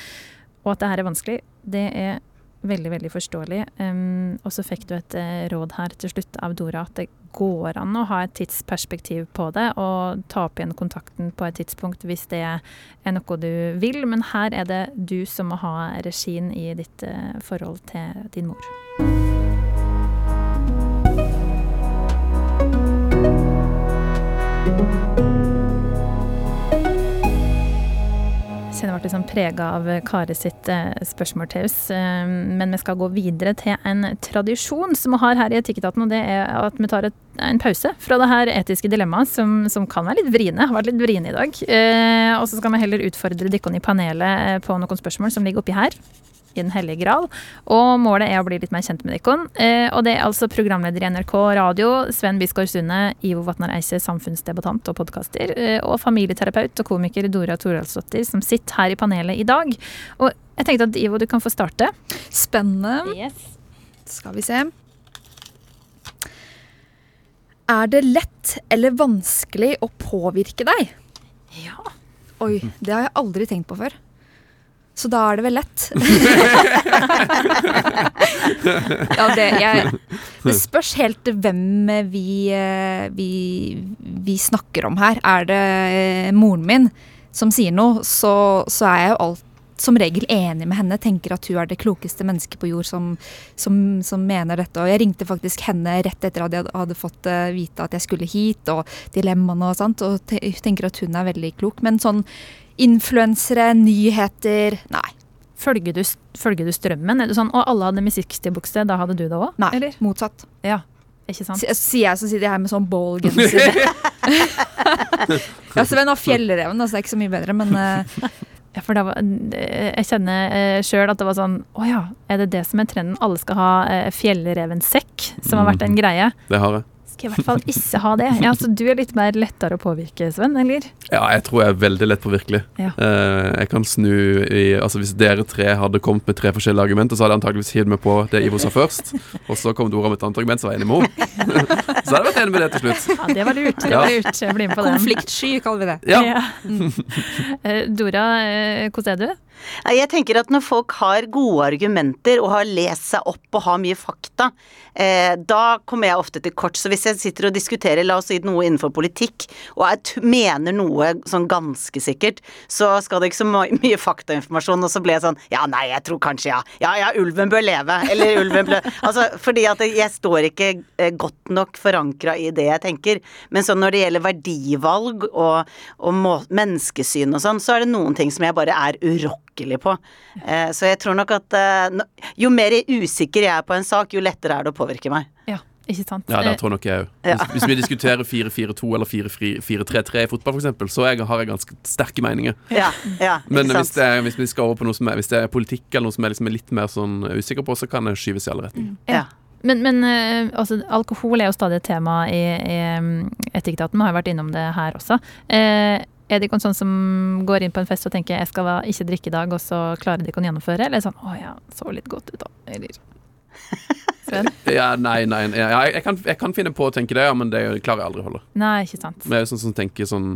S2: Og at det her er vanskelig, det er veldig, veldig forståelig. Um, og så fikk du et uh, råd her til slutt av Dora at det går an å ha et tidsperspektiv på det og ta opp igjen kontakten på et tidspunkt hvis det er noe du vil. Men her er det du som må ha regien i ditt uh, forhold til din mor. Kjenner ble liksom prega av Kare sitt eh, spørsmål til. Eh, men vi skal gå videre til en tradisjon som vi har her i Etikketaten, og det er at vi tar et, en pause fra det her etiske dilemmaet, som, som kan være litt vriene. Har vært litt vriene i dag. Eh, og så skal vi heller utfordre dere i panelet eh, på noen spørsmål som ligger oppi her i Den hellige gral. Og målet er å bli litt mer kjent med dere. Eh, og det er altså programleder i NRK Radio, Sven Bisgaard Sunde, Ivo Vatnar Eise, samfunnsdebattant og podkaster, eh, og familieterapeut og komiker Dora Toralsdottir, som sitter her i panelet i dag. Og jeg tenkte at Ivo, du kan få starte.
S4: Spennende.
S2: Yes.
S4: Skal vi se. Er det lett eller vanskelig å påvirke deg?
S2: Ja.
S4: Oi, det har jeg aldri tenkt på før. Så da er det vel lett. (laughs) ja, det, jeg, det (laughs) spørs helt hvem vi, eh, vi, vi snakker om her. Er det eh, moren min som sier noe, så, så er jeg jo alt som regel enig med henne, tenker at hun er det klokeste mennesket på jord som, som, som, mener dette. Og jeg ringte faktisk henne rett etter at jeg hadde fått vite at jeg skulle hit, og dilemmaene og sånt, og te tenker at hun er veldig klok. Men sånn influensere, nyheter Nei.
S2: Følger du, følger du strømmen? Er det sånn, og alle hadde musikkstilbukse, da hadde du det òg?
S4: Nei, eller? motsatt.
S2: Ja, ikke sant?
S4: Sier jeg, så sitter jeg her med sånn ballgenser. (laughs) (laughs) ja, Sven har fjellreven, altså det er ikke så mye bedre, men uh,
S2: Ja, for var, jeg kjenner uh, sjøl at det var sånn Å ja, er det det som er trenden? Alle skal ha uh, fjellrevensekk, som har vært en greie.
S3: Det har jeg
S2: skal i hvert fall ikke ha det. Ja, så du er litt mer lettere å påvirke, Sven, eller?
S3: Ja, jeg tror jeg er veldig lett påvirkelig. Ja. Uh, jeg kan snu i Altså Hvis dere tre hadde kommet med tre forskjellige argumenter, så hadde jeg antakeligvis hivd meg på det Ivo sa først. Og så kom Dora med et annet argument, så var jeg enig med henne. (laughs) så hadde jeg vært enig med det til slutt.
S2: Ja, det var lurt. Det var lurt. Jeg blir med på
S4: det. Konfliktsky, kaller vi det.
S3: Ja.
S2: ja. Uh, (laughs) Dora, uh, hvordan er du?
S5: Jeg tenker at når folk har gode argumenter og har lest seg opp og har mye fakta, eh, da kommer jeg ofte til kort. Så hvis jeg sitter og diskuterer, la oss si noe innenfor politikk, og jeg mener noe sånn ganske sikkert, så skal det ikke så mye faktainformasjon, og så blir jeg sånn ja, nei, jeg tror kanskje ja. Ja, ja, ulven bør leve. Eller ulven bør (laughs) Altså, fordi at jeg står ikke eh, godt nok forankra i det jeg tenker. Men sånn når det gjelder verdivalg og, og menneskesyn og sånn, så er det noen ting som jeg bare er urokkelig virkelig på. Eh, så jeg tror nok at eh, jo mer usikker jeg er på en sak, jo lettere er det å påvirke meg.
S2: Ja. Ikke sant?
S3: Ja, det tror nok jeg òg. Ja. Hvis, hvis, vi diskuterer 4-4-2 eller 4-3-3 i fotball, f.eks., så jeg, har jeg ganske sterke meninger.
S5: Ja, ja,
S3: Men hvis, det, hvis, vi skal over på noe som er, hvis det er politikk eller noe som er liksom litt mer sånn usikker på, så kan det skyves i alle retninger.
S2: Ja. Men, men altså, alkohol er jo stadig et tema i, i um, Etikketaten. Vi har jo vært innom det her også. Uh, er det ikke sånn som går inn på en fest og tenker jeg skal ikke drikke i dag, og så klarer de ikke å gjennomføre? Eller sånn å ja, så litt godt ut, da. Eller (laughs)
S3: Sven? Ja, nei, nei. Ja, jeg, kan, jeg, kan, finne på å tenke det, ja, men det klarer jeg aldri å holde.
S2: Nei, ikke sant.
S3: Men jeg er sånn som tenker sånn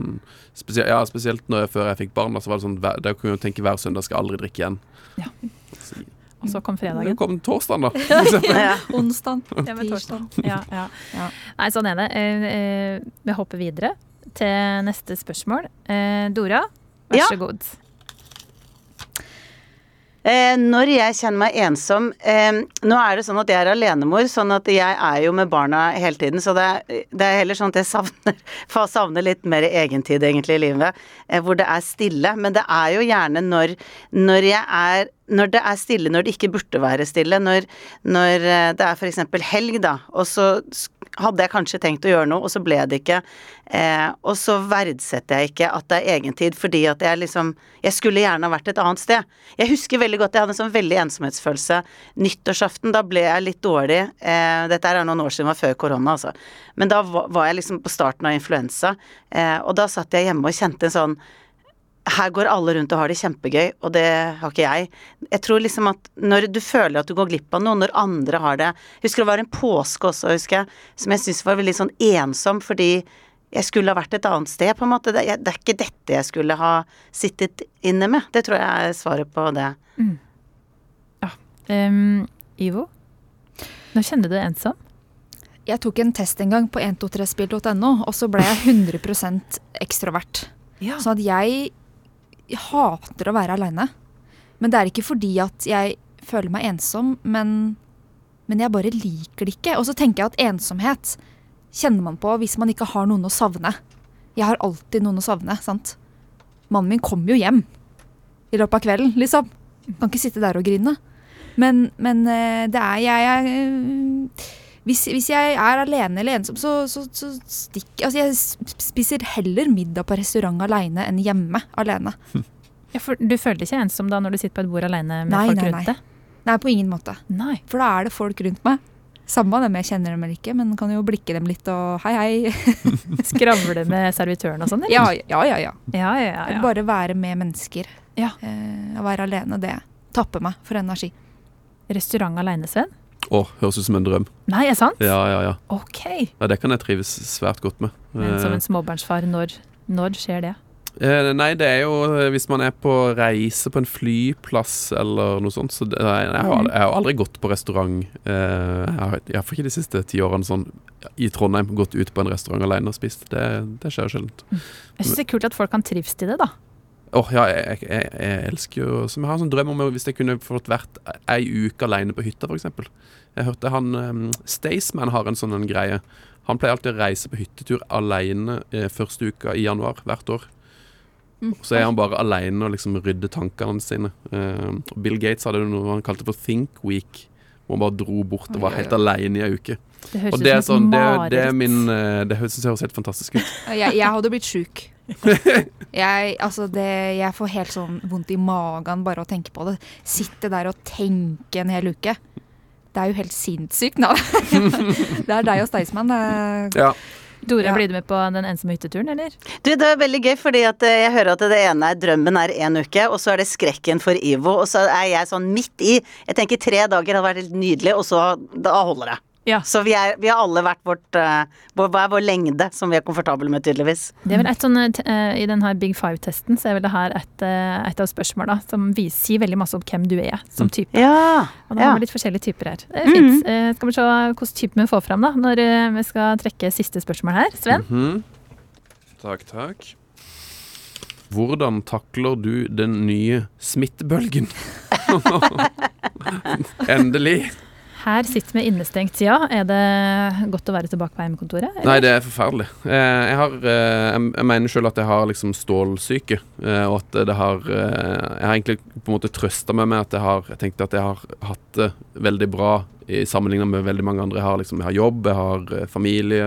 S3: spesielt, Ja, spesielt når jeg, før jeg fikk barn, så var det sånn Da kunne jeg tenke hver søndag skal jeg aldri drikke igjen.
S2: Ja. Og så kom fredagen.
S3: Det kom torsdagen, da. (laughs)
S4: ja. (laughs) Onsdag. Tirsdag.
S2: Ja, ja. ja. Nei, sånn er det. Eh, eh, vi hopper videre til neste spørsmål. Eh, Dora, vær så god.
S5: Eh, når jeg kjenner meg ensom eh, Nå er det sånn at jeg er alenemor, sånn at jeg er jo med barna hele tiden. Så det er, det er heller sånn at jeg savner, (laughs) savner litt mer egentid egentlig i livet. Eh, hvor det er stille. Men det er jo gjerne når, når jeg er når det er stille når det ikke burde være stille, når, når eh, det er f.eks. helg, da, og så hadde jeg kanskje tenkt å gjøre noe, og så ble det ikke. Eh, og så verdsetter jeg ikke at det er egentid, fordi at jeg liksom Jeg skulle gjerne ha vært et annet sted. Jeg husker veldig godt jeg hadde en sånn veldig ensomhetsfølelse nyttårsaften. Da ble jeg litt dårlig. Eh, dette er noen år siden, var før korona, altså. Men da var jeg liksom på starten av influensa, eh, og da satt jeg hjemme og kjente en sånn her går alle rundt og har det kjempegøy, og det har ikke jeg. Jeg tror liksom at når du føler at du går glipp av noe, når andre har det Husker det var en påske også, husker jeg, som jeg syntes var veldig sånn ensom fordi jeg skulle ha vært et annet sted, på en måte. Det, er ikke dette jeg skulle ha sittet inne med. Det tror jeg er svaret på det. Mm.
S2: Ja, Um, Ivo, når kjenner du deg ensom?
S4: Jeg tok en test en gang på 123spill.no, og så ble jeg 100 ekstrovert. Ja. Sånn at jeg hater å være aleine. Men det er ikke fordi at jeg føler meg ensom, men, men jeg bare liker det ikke. Og så tenker jeg at ensomhet kjenner man på hvis man ikke har noen å savne. Jeg har alltid noen å savne, sant. Mannen min kommer jo hjem i løpet av kvelden, liksom. Kan ikke sitte der og grine. Men, men eh, det er jeg, jeg hvis, hvis, jeg er alene eller ensom, så, så, så stikker Altså, jeg spiser heller middag på restaurant alene enn hjemme alene.
S2: Ja, for du føler deg ikke ensom da når du sitter på et bord alene med
S4: nei,
S2: folk
S4: nei,
S2: rundt deg?
S4: Nei, på ingen måte.
S2: Nei.
S4: For da er det folk rundt meg. Samme dem jeg kjenner dem eller ikke, men kan jo blikke dem litt og hei, hei. (laughs)
S2: Skravle med servitøren og sånn, eller?
S4: Ja, ja, ja. ja.
S2: ja, ja, ja, ja.
S4: Bare være med mennesker.
S2: Ja.
S4: Eh, å være alene, det tapper meg for energi.
S2: Restaurant alene, Sven?
S3: Å, høres ut som en drøm.
S2: Nei, er sant?
S3: Ja, ja, ja.
S2: Ok.
S3: ja det kan jeg trives svært godt med.
S2: Men som
S3: Eh,
S2: en småbarnsfar, når, når skjer det?
S3: Eh, nei, det er jo eh, hvis man er på reise på en flyplass eller noe sånt. Så det, nei, jeg, har, aldri- jeg har aldri gått på restaurant. Eh, jeg har ikke de siste ti årene sånn i Trondheim gått ut på en restaurant alene og spist. Det, det skjer sjelden.
S2: Jeg syns det er kult at folk kan trives til det, da.
S3: Åh, ja, jeg, jeg, jeg, jeg elsker jo Som jeg har en sånn drøm om hvis jeg kunne fått vært ei uke alene på hytta, f.eks. Jeg hørte han um, Staysman har en sånn en greie. Han pleier alltid å reise på hyttetur alene eh, første uka i januar hvert år.
S4: Mm.
S3: Så er han bare alene og liksom rydder tankene sine. Uh, Bill Gates hadde noe han kalte for Think Week. Hvor han bare dro bort og var helt alene i ei uke.
S2: Det høres
S3: Og det er
S2: ut som
S3: sånn,
S2: et mareritt.
S3: det er min eh, Det høres høres helt fantastisk ut.
S4: Jeg, jeg hadde blitt sjuk. (laughs) Jeg, altså det, jeg får helt sånn vondt i magen bare å tenke på det. Sitte der og tenke en hel uke. Det er jo helt sinnssykt. da (laughs) Det er deg og Staysman.
S3: Ja.
S2: Dora,
S4: Ja.
S2: blir du med på den ensomme hytteturen, eller?
S5: Du, det er veldig gøy, fordi at eh, jeg hører at det ene er drømmen er én uke, og så er det skrekken for Ivo, og så er jeg sånn midt i. Jeg tenker tre dager hadde vært helt nydelig, og så da holder det.
S2: Ja.
S5: Så vi, er, vi har alle vært vårt eh, vår, Hva er vår lengde, som vi er komfortable med, tydeligvis.
S2: Det er vel et sånn, uh, I denne Big Five-testen så er vel det her et, uh, et av spørsmåla som viser, sier veldig masse om hvem du er som type.
S5: Ja.
S2: Og da
S5: ja.
S2: har vi litt forskjellige typer her. Det er fint. Eh, skal vi se hvilken type vi får fram da, når vi skal trekke siste spørsmål her. Sven?
S3: Mhm. Takk, takk. Hvordan takler du den nye smittebølgen? (laughs) (laughs) Endelig.
S2: Her sitter vi innestengt, ja. Er det godt å være tilbake på hjemmekontoret?
S3: Nei, det er forferdelig. Eh, jeg, har, eh, jeg, mener sjøl at jeg har liksom stålsyke, eh, og at det har Jeg har egentlig på en måte trøsta meg med at jeg har Jeg at jeg har hatt det veldig bra i sammenligna med veldig mange andre. Jeg har, liksom, jeg har jobb, jeg har familie,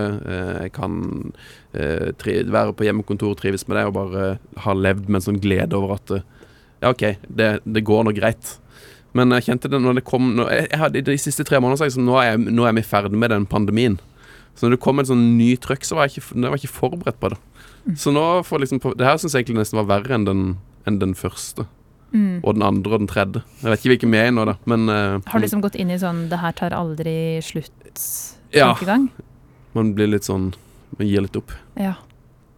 S3: jeg kan være på hjemmekontor, trives med det, og bare har levd med en sånn glede over at Ja, OK, det, det går nå greit. Men jeg kjente det når det kom når jeg, jeg hadde, De siste tre månedene så sånn, nå, er jeg, nå er vi ferdig med den pandemien. Så når det kom en sånn ny trøkk, så var jeg ikke, jeg var ikke forberedt på det. Så nå får liksom Det her syns jeg egentlig nesten var verre enn den, enn den første.
S2: Mm.
S3: Og den andre og den tredje. Jeg vet ikke hvilken vi er i nå, da. Men uh,
S2: Har du liksom gått inn i sånn 'det her tar aldri
S3: Ja.
S2: slutt'-tankegang?
S3: man blir litt sånn Man gir litt opp.
S2: Ja.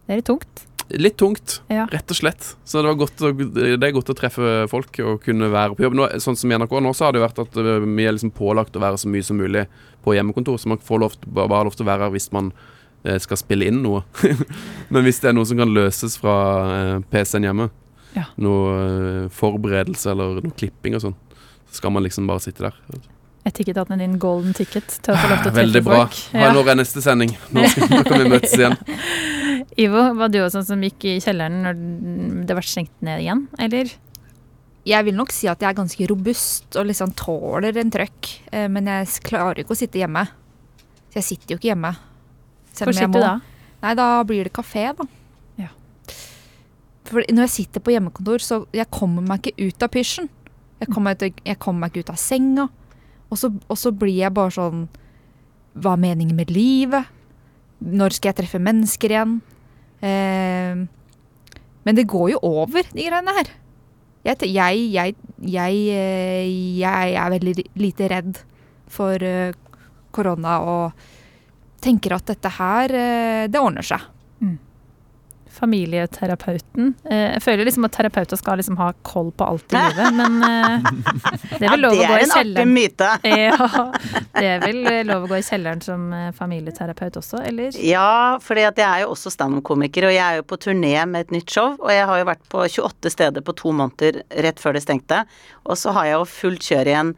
S2: Det er litt tungt.
S3: Litt tungt,
S2: Ja.
S3: rett og slett. Så det, var godt det er godt å treffe folk og kunne være på jobb. Nå, sånn som i NRK nå, så har det vært at vi er liksom pålagt å være så mye som mulig på hjemmekontor. Så man får lov, bare, lov til å være her hvis man eh, skal spille inn noe. (laughs) Men hvis det er noe som kan løses fra eh, PC-en hjemme,
S2: Ja.
S3: noe eh, forberedelse eller noe klipping og sånn, så skal man liksom bare sitte der.
S2: Jeg tikket at den din golden ticket til å få lov til å (laughs) treffe
S3: Veldig bra.
S2: folk.
S3: Ja. Når er neste sending? Nå, (laughs) skal, nå kan vi møtes igjen.
S2: Ivo, var du også sånn som gikk i kjelleren når det ble stengt ned igjen, eller?
S4: Jeg vil nok si at jeg er ganske robust og liksom tåler en trøkk. eh, Men jeg klarer ikke å sitte hjemme. Så jeg sitter jo ikke hjemme.
S2: Hvor sitter du da?
S4: Nei, da blir det kafé, da.
S2: Ja.
S4: For når jeg sitter på hjemmekontor, så jeg kommer meg ikke ut av pysjen. Jeg kommer, ut- jeg kommer meg ikke ut av senga. Og så, og så blir jeg bare sånn Hva er meningen med livet? Når skal jeg treffe mennesker igjen? Eh, men det går jo over, de greiene her. Jeg, jeg, jeg, jeg, eh, er veldig lite redd for eh, korona og tenker at dette her, eh, det ordner seg.
S2: Familieterapeuten. Eh, jeg føler liksom at terapeuter skal liksom ha koll på alt i livet, (laughs) men eh, det er vel lov å gå i kjelleren.
S5: det er en artig myte. (laughs)
S2: Ja, det er vel eh, lov å gå i kjelleren som familieterapeut også, eller?
S5: Ja, at jeg er jo også standup-komiker, og jeg er jo på turné med et nytt show. Og jeg har jo vært på 28 steder på to måneder rett før det stengte. Og så har jeg jo fullt kjør igjen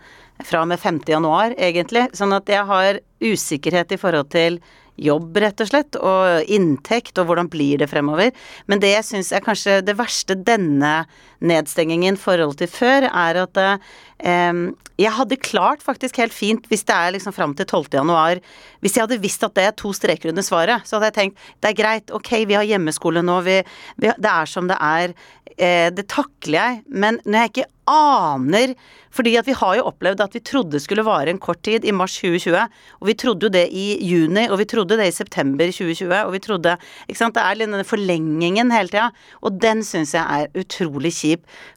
S5: fra og med 5. januar, egentlig. Sånn at jeg har usikkerhet i forhold til jobb, rett og slett, og inntekt, og hvordan blir det fremover. Men det jeg syns er kanskje det verste denne nedstengingen i forhold til før, er at eh, jeg hadde klart faktisk helt fint hvis det er liksom fram til 12. januar. Hvis jeg hadde visst at det er to streker under svaret, så hadde jeg tenkt det er greit, ok, vi har hjemmeskole nå, vi, vi, det er som det er. Eh, det takler jeg. Men når jeg ikke aner fordi at vi har jo opplevd at vi trodde det skulle vare en kort tid i mars 2020, og vi trodde jo det i juni, og vi trodde det i september 2020, og vi trodde Ikke sant. Det er litt denne forlengingen hele tida, og den syns jeg er utrolig kjip.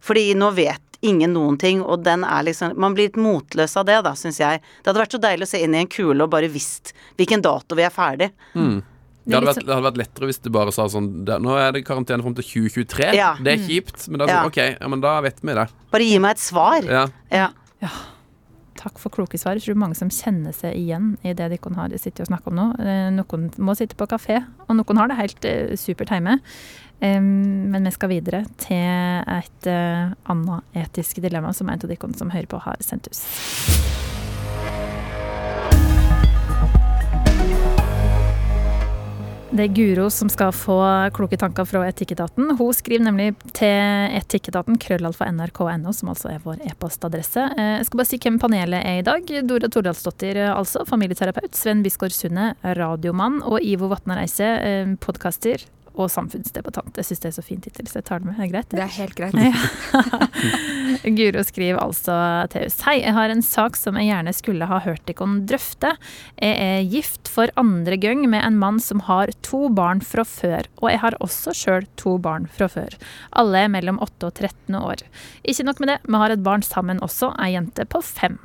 S5: Fordi nå vet ingen noen ting, og den er liksom Man blir litt motløs av det, da, syns jeg. Det hadde vært så deilig å se inn i en kule og bare visst hvilken dato vi er ferdig.
S3: Mm.
S2: Det
S3: hadde, vært, det hadde vært lettere hvis du bare sa sånn det, Nå er det karantene fram til 2023.
S5: Ja.
S3: Det er kjipt, men da,
S5: Ja.
S3: sånn, ok, ja, men da vet vi det.
S5: Bare gi meg et svar.
S3: Ja.
S5: Ja.
S2: Takk for kloke svar. Jeg tror mange som kjenner seg igjen i det de har sittet og snakket om nå. Eh, Noen må sitte på kafé, og noen har det helt eh, supert hjemme. Men vi skal videre til et eh, annet etisk dilemma som en av de som hører på, har sendt oss. Det er Guro som skal få kloke tanker fra Etikketaten. Hun skriver nemlig til etikketaten krøllalfa nrk.no, som altså er vår e-postadresse. Eh, Jeg skal bare si hvem panelet er i dag. Dora Tordalsdottir, eh, altså, familieterapeut. Sven Bisgaard Sunde, radiomann. Og Ivo Vatnar Eise, podkaster og samfunnsdebattant. Jeg syns det er så fin tittel, så jeg tar det med. Det Er det greit?
S4: Det er helt greit. (laughs)
S2: Guro skriver altså til oss. Hei, jeg har en sak som jeg gjerne skulle ha hørt dere drøfte. Jeg er gift for andre gang med en mann som har to barn fra før, og jeg har også sjøl to barn fra før. Alle er mellom 8 og 13 år. Ikke nok med det, vi har et barn sammen også, ei jente på fem.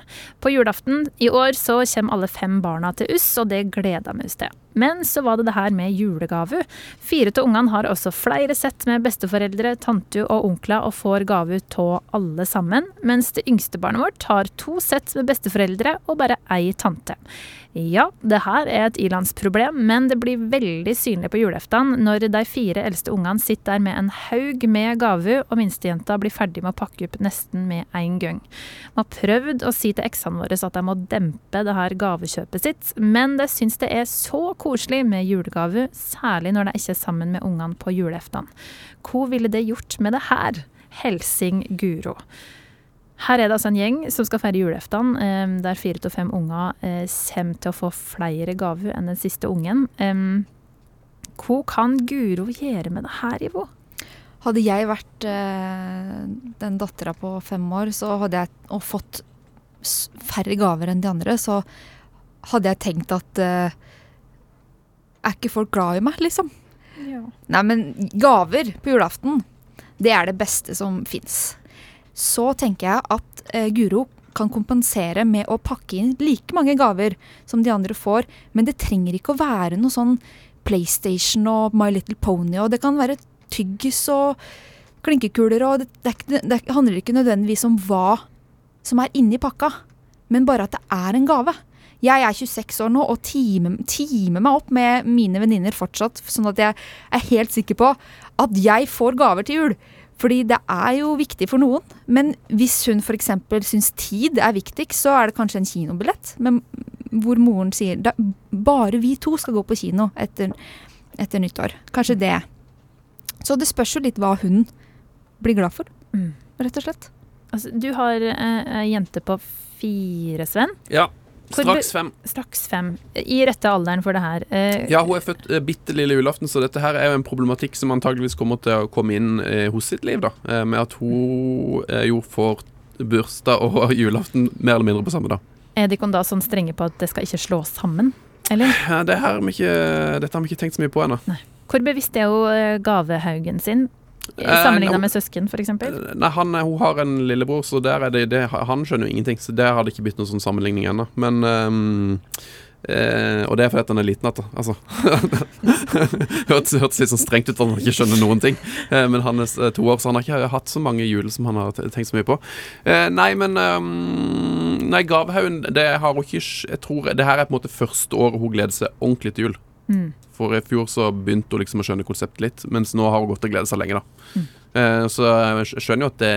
S2: På julaften i år så kommer alle fem barna til oss, og det gleder vi oss til. Men så var det det her med julegave. Fire av ungene har også flere sett med besteforeldre, tante og onkler og får gave av alle sammen, mens det yngste barnet vårt har to sett med besteforeldre og bare ei tante. Ja, det her er et ilandsproblem, men det blir veldig synlig på julaften når de fire eldste ungene sitter der med en haug med gaver, og minstejenta blir ferdig med å pakke opp nesten med en gang. Vi har prøvd å si til eksene våre at de må dempe det her gavekjøpet sitt, men de syns det er så koselig med julegaver, særlig når de ikke er sammen med ungene på julaften. Hva ville det gjort med det her? Helsing Guro. Her er det altså en gjeng som skal feire julaften, eh, der fire til fem unger eh, kommer til å få flere gaver enn den siste ungen. Em, Hva kan Guro gjøre med det her, Ivo?
S4: Hadde jeg vært den dattera på fem år, så hadde jeg og fått færre gaver enn de andre, så hadde jeg tenkt at Er ikke folk glad i meg, liksom? Nei, men gaver på julaften, det er det beste som fins. Så tenker jeg at eh, Guro kan kompensere med å pakke inn like mange gaver som de andre får, men det trenger ikke å være noe sånn PlayStation og My Little Pony, og det kan være tyggis og klinkekuler, og det, det, ikke, det handler ikke nødvendigvis om hva som er inni pakka, men bare at det er en gave. Jeg er 26 år nå og timer, time meg opp med mine venninner fortsatt, sånn at jeg er helt sikker på at jeg får gaver til jul. Fordi det er jo viktig for noen. Men hvis hun f.eks. syns tid er viktigst, så er det kanskje en kinobillett. Men hvor moren sier da, bare vi to skal gå på kino etter, etter nyttår. Kanskje det. Så det spørs jo litt hva hun blir glad for,
S2: Mm.
S4: rett og slett.
S2: Altså, du har eh, jente på fire, Sven.
S3: ja. Straks fem.
S2: Straks fem. I rette alderen for det her. Eh,
S3: Ja, hun er født eh, bitte lille julaften, så dette her er jo en problematikk som antageligvis kommer til å komme inn eh, hos sitt liv, da. Eh, med at hun eh, jo får bursdag og (laughs) julaften mer eller mindre på samme dag.
S2: Er de da sånn strenge på at det skal ikke slås sammen? Eller?
S3: Ja, det her har vi ikke, dette har vi ikke tenkt så mye på ennå.
S2: Hvor bevisst er hun eh, gavehaugen sin?
S3: Eh,
S2: Sammenligna med søsken, f.eks.?
S3: Nei, han, er- hun har en lillebror, så der er det, det Han skjønner jo ingenting, så der har det ikke blitt noen sånn sammenligning ennå. Men ehm, Eh, og det er fordi at han er liten at, altså. (laughs) Hørtes hørtes litt sånn strengt ut at han ikke skjønner noen ting. Eh, men han er to år, så han har ikke hatt så mange jul som han har tenkt så mye på. Eh, nei, men um, Nei, Gavhaugen, det har hun ikke Jeg tror det her er på en måte første året hun gleder seg ordentlig til jul.
S2: Mm.
S3: For i fjor så begynte hun liksom å skjønne konseptet litt, mens nå har hun gått og gledet seg lenge, da. Eh, så jeg skjønner jo at det,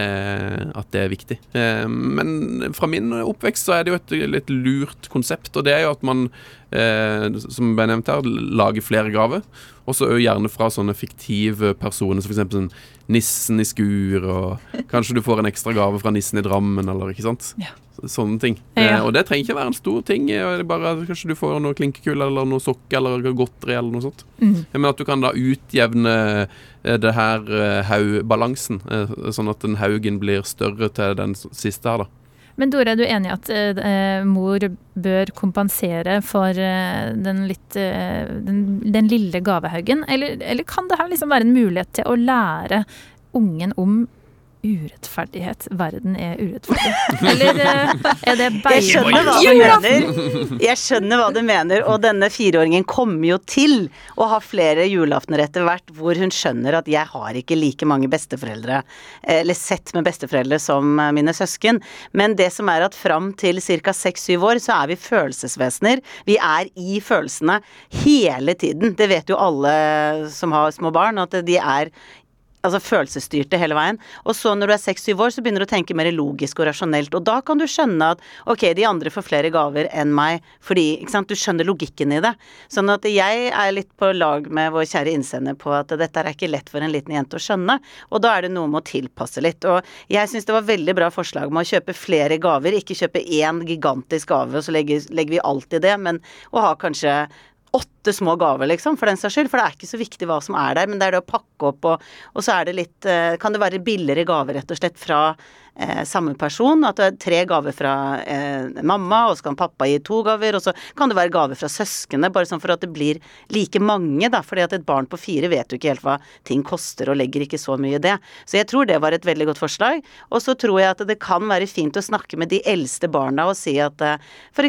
S3: at det er viktig. Eh, men fra min oppvekst så er det jo et litt lurt konsept, og det er jo at man, eh, som ble nevnt her, lager flere gaver. Og så gjerne fra sånne fiktive personer, som f.eks. Sånn nissen i skur, og kanskje du får en ekstra gave fra nissen i Drammen, eller ikke sant.
S2: Ja.
S3: Sånne ting.
S2: Ja.
S3: Eh, og det trenger ikke være en stor ting. eh, det Bare Kanskje du får noe klinkekull eller noe sokke eller godteri eller noe sånt.
S2: Mm.
S3: Men at du kan da utjevne eh, det her eh, haugbalansen, eh, sånn at den haugen blir større til den siste her, da.
S2: Men Dore, er du enig i at eh, mor bør kompensere for eh, den litt eh, den, den lille gavehaugen? Eller, eller kan det her liksom være en mulighet til å lære ungen om urettferdighet? Verden er urettferdig. (laughs) Eller eh, er det
S5: Jeg skjønner hva du mener. Jeg skjønner hva du mener, og denne fireåringen kommer jo til å ha flere julaftener etter hvert hvor hun skjønner at jeg har ikke like mange besteforeldre, eller sett med besteforeldre som mine søsken. Men det som er at fram til ca. seks-syv år så er vi følelsesvesener. Vi er i følelsene hele tiden. Det vet jo alle som har små barn, at de er altså følelsesstyrte hele veien. Og så når du er seks-syv år, så begynner du å tenke mer logisk og rasjonelt. Og da kan du skjønne at ok, de andre får flere gaver enn meg, fordi ikke sant, du skjønner logikken i det. Sånn at jeg er litt på lag med vår kjære innsender på at dette er ikke lett for en liten jente å skjønne. Og da er det noe med å tilpasse litt. Og jeg syns det var veldig bra forslag med å kjøpe flere gaver, ikke kjøpe én gigantisk gave, og så legger, legger vi alt i det, men å ha kanskje åtte små gaver, liksom, for den saks skyld. For det er ikke så viktig hva som er der, men det er det å pakke opp, og, og så er det litt eh, Kan det være billigere gaver, rett og slett, fra eh, samme person? At det er tre gaver fra eh, mamma, og så kan pappa gi to gaver, og så kan det være gaver fra søsknene, bare sånn for at det blir like mange, da. Fordi at et barn på fire vet jo ikke helt hva ting koster, og legger ikke så mye i det. Så jeg tror det var et veldig godt forslag. Og så tror jeg at det kan være fint å snakke med de eldste barna og si at eh,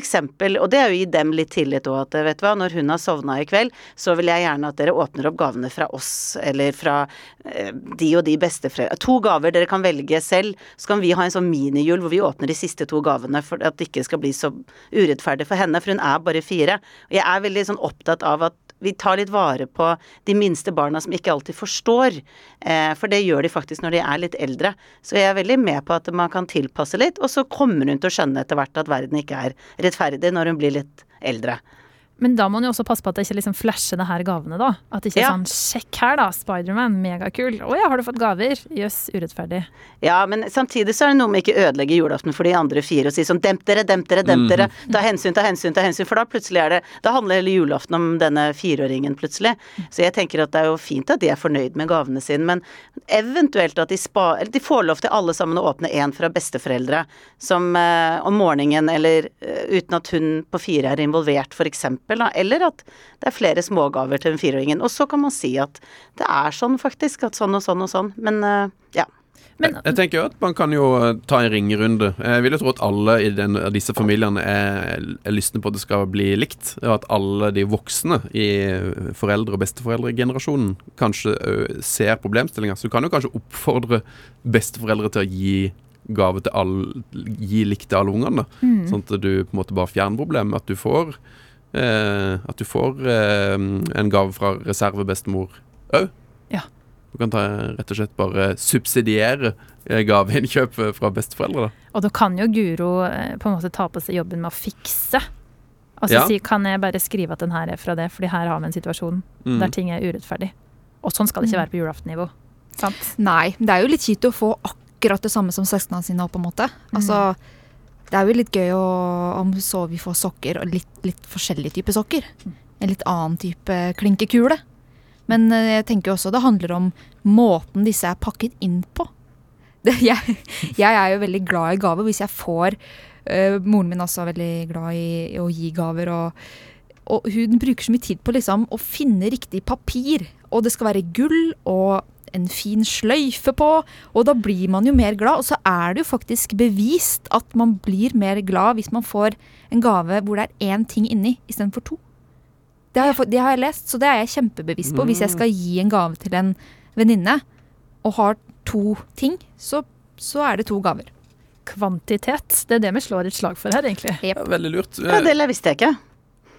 S5: eksempel, og det er jo å gi dem litt tillit òg, at eh, vet du hva, når hun har sovna i kveld, så vil jeg gjerne at dere åpner opp gavene fra oss, eller fra eh, de og de besteforeldre. To gaver dere kan velge selv. Så kan vi ha en sånn minijul hvor vi åpner de siste to gavene for at det ikke skal bli så urettferdig for henne, for hun er bare fire. Og jeg er veldig sånn opptatt av at vi tar litt vare på de minste barna som ikke alltid forstår. Eh, for det gjør de faktisk når de er litt eldre. Så jeg er veldig med på at man kan tilpasse litt, og så kommer hun til å skjønne etter hvert at verden ikke er rettferdig når hun blir litt eldre.
S2: Men da må man jo også passe på at det ikke liksom flasher det her gavene, da. At det ikke er
S5: Ja.
S2: sånn 'sjekk her, da, Spiderman, megakul'. 'Å ja, har du fått gaver?' Jøss, urettferdig.
S5: Ja, men samtidig så er det noe med ikke ødelegge julaften for de andre fire og si sånn demp dere, demp dere, demp dere. Ta hensyn, ta hensyn, ta hensyn. For da plutselig er det Da handler hele julaften om denne fireåringen plutselig. Så jeg tenker at det er jo fint at de er fornøyd med gavene sine, men eventuelt at de spa... Eller de får lov til alle sammen å åpne én fra besteforeldre som eh, om morgenen eller eh, uten at hun på fire er involvert, for eksempel. Da. Eller at det er flere smågaver til den fireåringen. Og så kan man si at det er sånn faktisk, at sånn og sånn og sånn. Men eh, ja.
S2: Men
S3: Jeg tenker jo at man kan jo eh, ta en ringerunde. Jeg vil jo tro at alle i den, disse familiene er, er lystne på at det skal bli likt. Og at alle de voksne i foreldre- og besteforeldregenerasjonen kanskje ø, ser problemstillinga. Så du kan jo kanskje oppfordre besteforeldre til å gi gave til alle Gi likt til alle ungene.
S2: Mm.
S3: Sånn at du på en måte bare fjerner problemet. At du får eh, At du får eh, en gave fra reservebestemor òg.
S2: Ja.
S3: Du kan ta, rett og slett bare subsidiere eh, gaveinnkjøp fra besteforeldre. da.
S2: Og da kan jo Guro eh, på en måte ta på seg jobben med å fikse. Altså
S3: Ja.
S2: si kan jeg bare skrive at den her er fra det, fordi her har vi en situasjon
S3: Mm.
S2: der ting er urettferdig. Og sånn skal det ikke være på julaftennivå. Sant?
S4: Nei, det er jo litt kjipt å få akkurat det samme som søsknene sine, på en måte. Altså, det er jo litt gøy å, om så vi får sokker, og litt, litt forskjellige typer sokker. En litt annen type klinkekule. Men eh, jeg tenker også det handler om måten disse er pakket inn på. (laughs) Det, jeg, jeg er jo veldig glad i gaver hvis jeg får øh, Moren min er også veldig glad i, i å gi gaver. og og hun bruker så mye tid på liksom å finne riktig papir. Og det skal være gull og en fin sløyfe på, og da blir man jo mer glad. Og så er det jo faktisk bevist at man blir mer glad hvis man får en gave hvor det er én ting inni istedenfor to. Det har, jeg, det har jeg lest, så det er jeg kjempebevisst på. Hvis jeg skal gi en gave til en venninne og har to ting, så, så er det to gaver.
S2: Kvantitet, det er det vi slår et slag for her, egentlig.
S3: Ja, veldig lurt.
S5: Ja, det visste jeg ikke.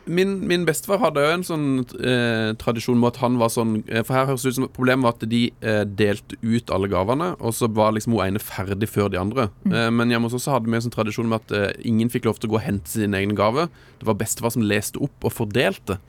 S3: Min, min bestefar hadde jo en sånn eh, tradisjon med at han var sånn eh, For her høres det ut som Problemet var at de eh, delte ut alle gavene, og så var liksom hun ene ferdig før de andre. Eh, men hjemme hos oss hadde vi en sånn tradisjon med at eh, ingen fikk lov til å gå og hente sin egen gave. Det var bestefar som leste opp og fordelte.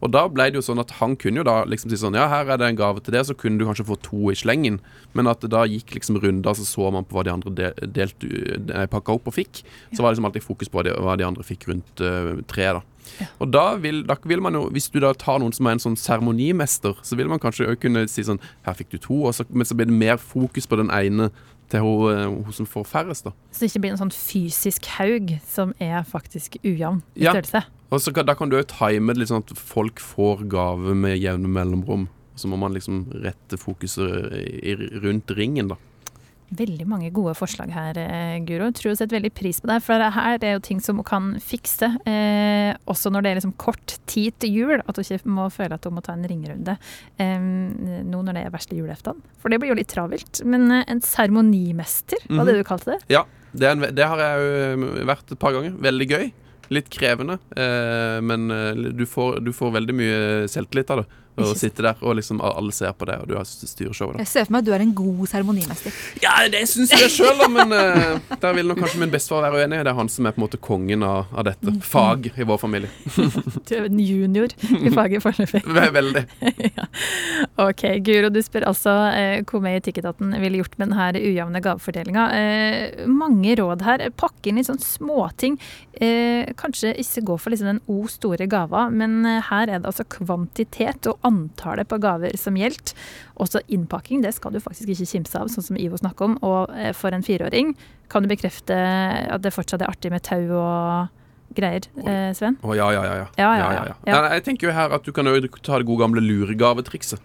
S3: Og da ble det jo sånn at han kunne jo da liksom si sånn Ja, her er det en gave til det, så kunne du kanskje få to i slengen. Men at det da gikk liksom runder, så så man på hva de andre de, delte, eh, pakka opp og fikk. Så var det liksom alltid fokus på hva de andre fikk rundt uh, treet, da. Og da vil, da vil man jo, hvis du da tar noen som er en sånn seremonimester, så vil man kanskje òg kunne si sånn Her fikk du to, så, men så blir det mer fokus på den ene til hun, eh, hun som får færrest, da.
S2: Så det ikke blir en sånn fysisk haug som er faktisk ujevn i
S3: Ja.
S2: størrelse.
S3: Og så Da kan du jo time det litt sånn at folk får gave med jevne mellomrom. Så må man liksom rette fokuset i, rundt ringen, da.
S2: Veldig mange gode forslag her, eh, Guro. Tror jeg setter veldig pris på det. For det her er jo ting som hun kan fikse, eh, også når det er liksom kort tid til jul. At hun ikke må føle at hun må ta en ringerunde eh, nå når det er verste julaften. For det blir jo litt travelt. Men eh, en seremonimester, var det
S3: Mhm.
S2: du kalte det?
S3: Ja, det, en, det har jeg jo vært et par ganger. Veldig gøy. Litt krevende, eh, men eh, du får, du får veldig mye selvtillit av det.
S4: Ikke
S3: sitte der, og liksom alle ser på det, og du har styrer showet.
S4: Jeg ser for meg at du er en god seremonimester.
S3: Ja, det syns jeg sjøl, da, men uh, der vil nok kanskje min bestefar være uenig. Det er han som er på en måte kongen av, av dette. Fag i vår familie. (laughs)
S2: Du er en junior i faget foreløpig. (laughs)
S3: Ve- Veldig. (laughs)
S2: ja. Ok, Guro, du spør altså eh, hvor mye Ticketaten ville gjort med denne ujevne gavefordelinga. Eh, mange råd her. Pakke inn litt sånn småting. Eh, kanskje ikke gå for liksom den O store gava, men eh, her er det altså kvantitet og antallet på gaver som gjelder. Også innpakking, det skal du faktisk ikke kimse av, sånn som Ivo snakker om. Og eh, for en fireåring, kan du bekrefte at det fortsatt er artig med tau og greier, eh, Sven?
S3: Å ja, ja, ja. ja.
S2: Ja, ja, ja.
S3: Nei, nei, jeg tenker jo her at du kan jo ta det gode gamle luregavetrikset.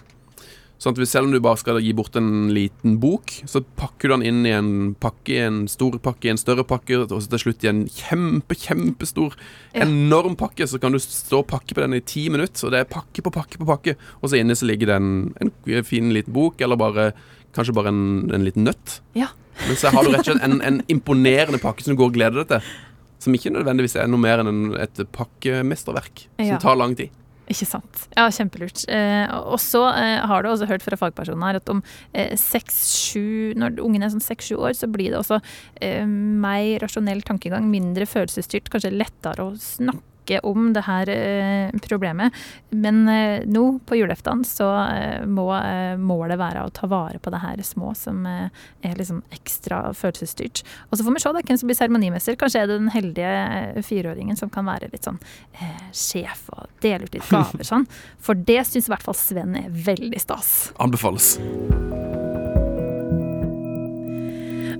S3: Sånn at Selv om du bare skal gi bort en liten bok, så pakker du den inn i en pakke, i en stor pakke, i en større pakke, og så til slutt i en kjempe, kjempestor,
S2: Ja.
S3: enorm pakke. Så kan du stå og pakke på den i ti minutter, og det er pakke på pakke på pakke. Og så inni så ligger det en, en fin liten bok, eller bare kanskje bare en, en liten nøtt.
S2: Ja.
S3: Men så har du rett og slett en, en imponerende pakke som du går og gleder deg til. Som ikke nødvendigvis er noe mer enn et pakkemesterverk som
S2: Ja.
S3: tar lang tid.
S2: Ikke sant. Ja, kjempelurt. Eh, og så eh, har du også hørt fra fagpersonen her at om eh, seks-sju Når ungen er sånn seks-sju år, så blir det også eh, mer rasjonell tankegang, mindre følelsesstyrt, kanskje lettere å snakke om det her eh, problemet. Men eh, nå på julaften så eh, må målet være å ta vare på det her små som er liksom ekstra følelsesstyrt. Og så får vi se da hvem som blir seremonimester. Kanskje er det den heldige fireåringen som kan være litt sånn eh, sjef og dele ut litt gaver (laughs) sånn. For det syns i hvert fall Sven er veldig stas.
S3: Anbefales.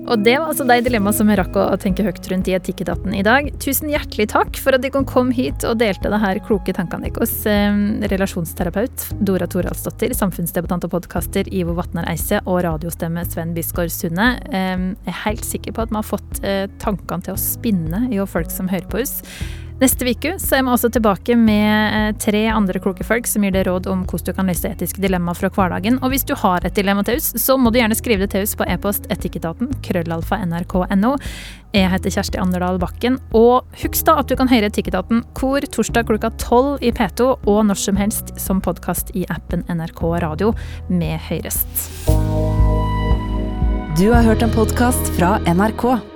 S2: Og det var altså de dilemmaene som jeg rakk å tenke høyt rundt i Etikketaten i dag. Tusen hjertelig takk for at dere kom hit og delte det her kloke tankene deres. Eh, relasjonsterapeut Dora Toralsdottir, samfunnsdebattant og podkaster Ivo Vatnar Eise og radiostemme Sven Bisgaard Sunde. Eh, jeg er helt sikker på at vi har fått eh, tankene til å spinne i folk som hører på oss. Neste uke er vi også tilbake med eh, tre andre kloke folk som gir deg råd om hvordan du kan løse etiske dilemmaer fra hverdagen. Og hvis du har et dilemma til oss, så må du gjerne skrive det til oss på e-post etikketaten krøllalfa nrk.no. Jeg heter Kjersti Anderdal Bakken, og husk da at du kan høre Etikketaten hvor torsdag klokka tolv i P2 og når som helst som podkast i appen NRK Radio. med høyrest.
S1: Du har hørt en podkast fra NRK.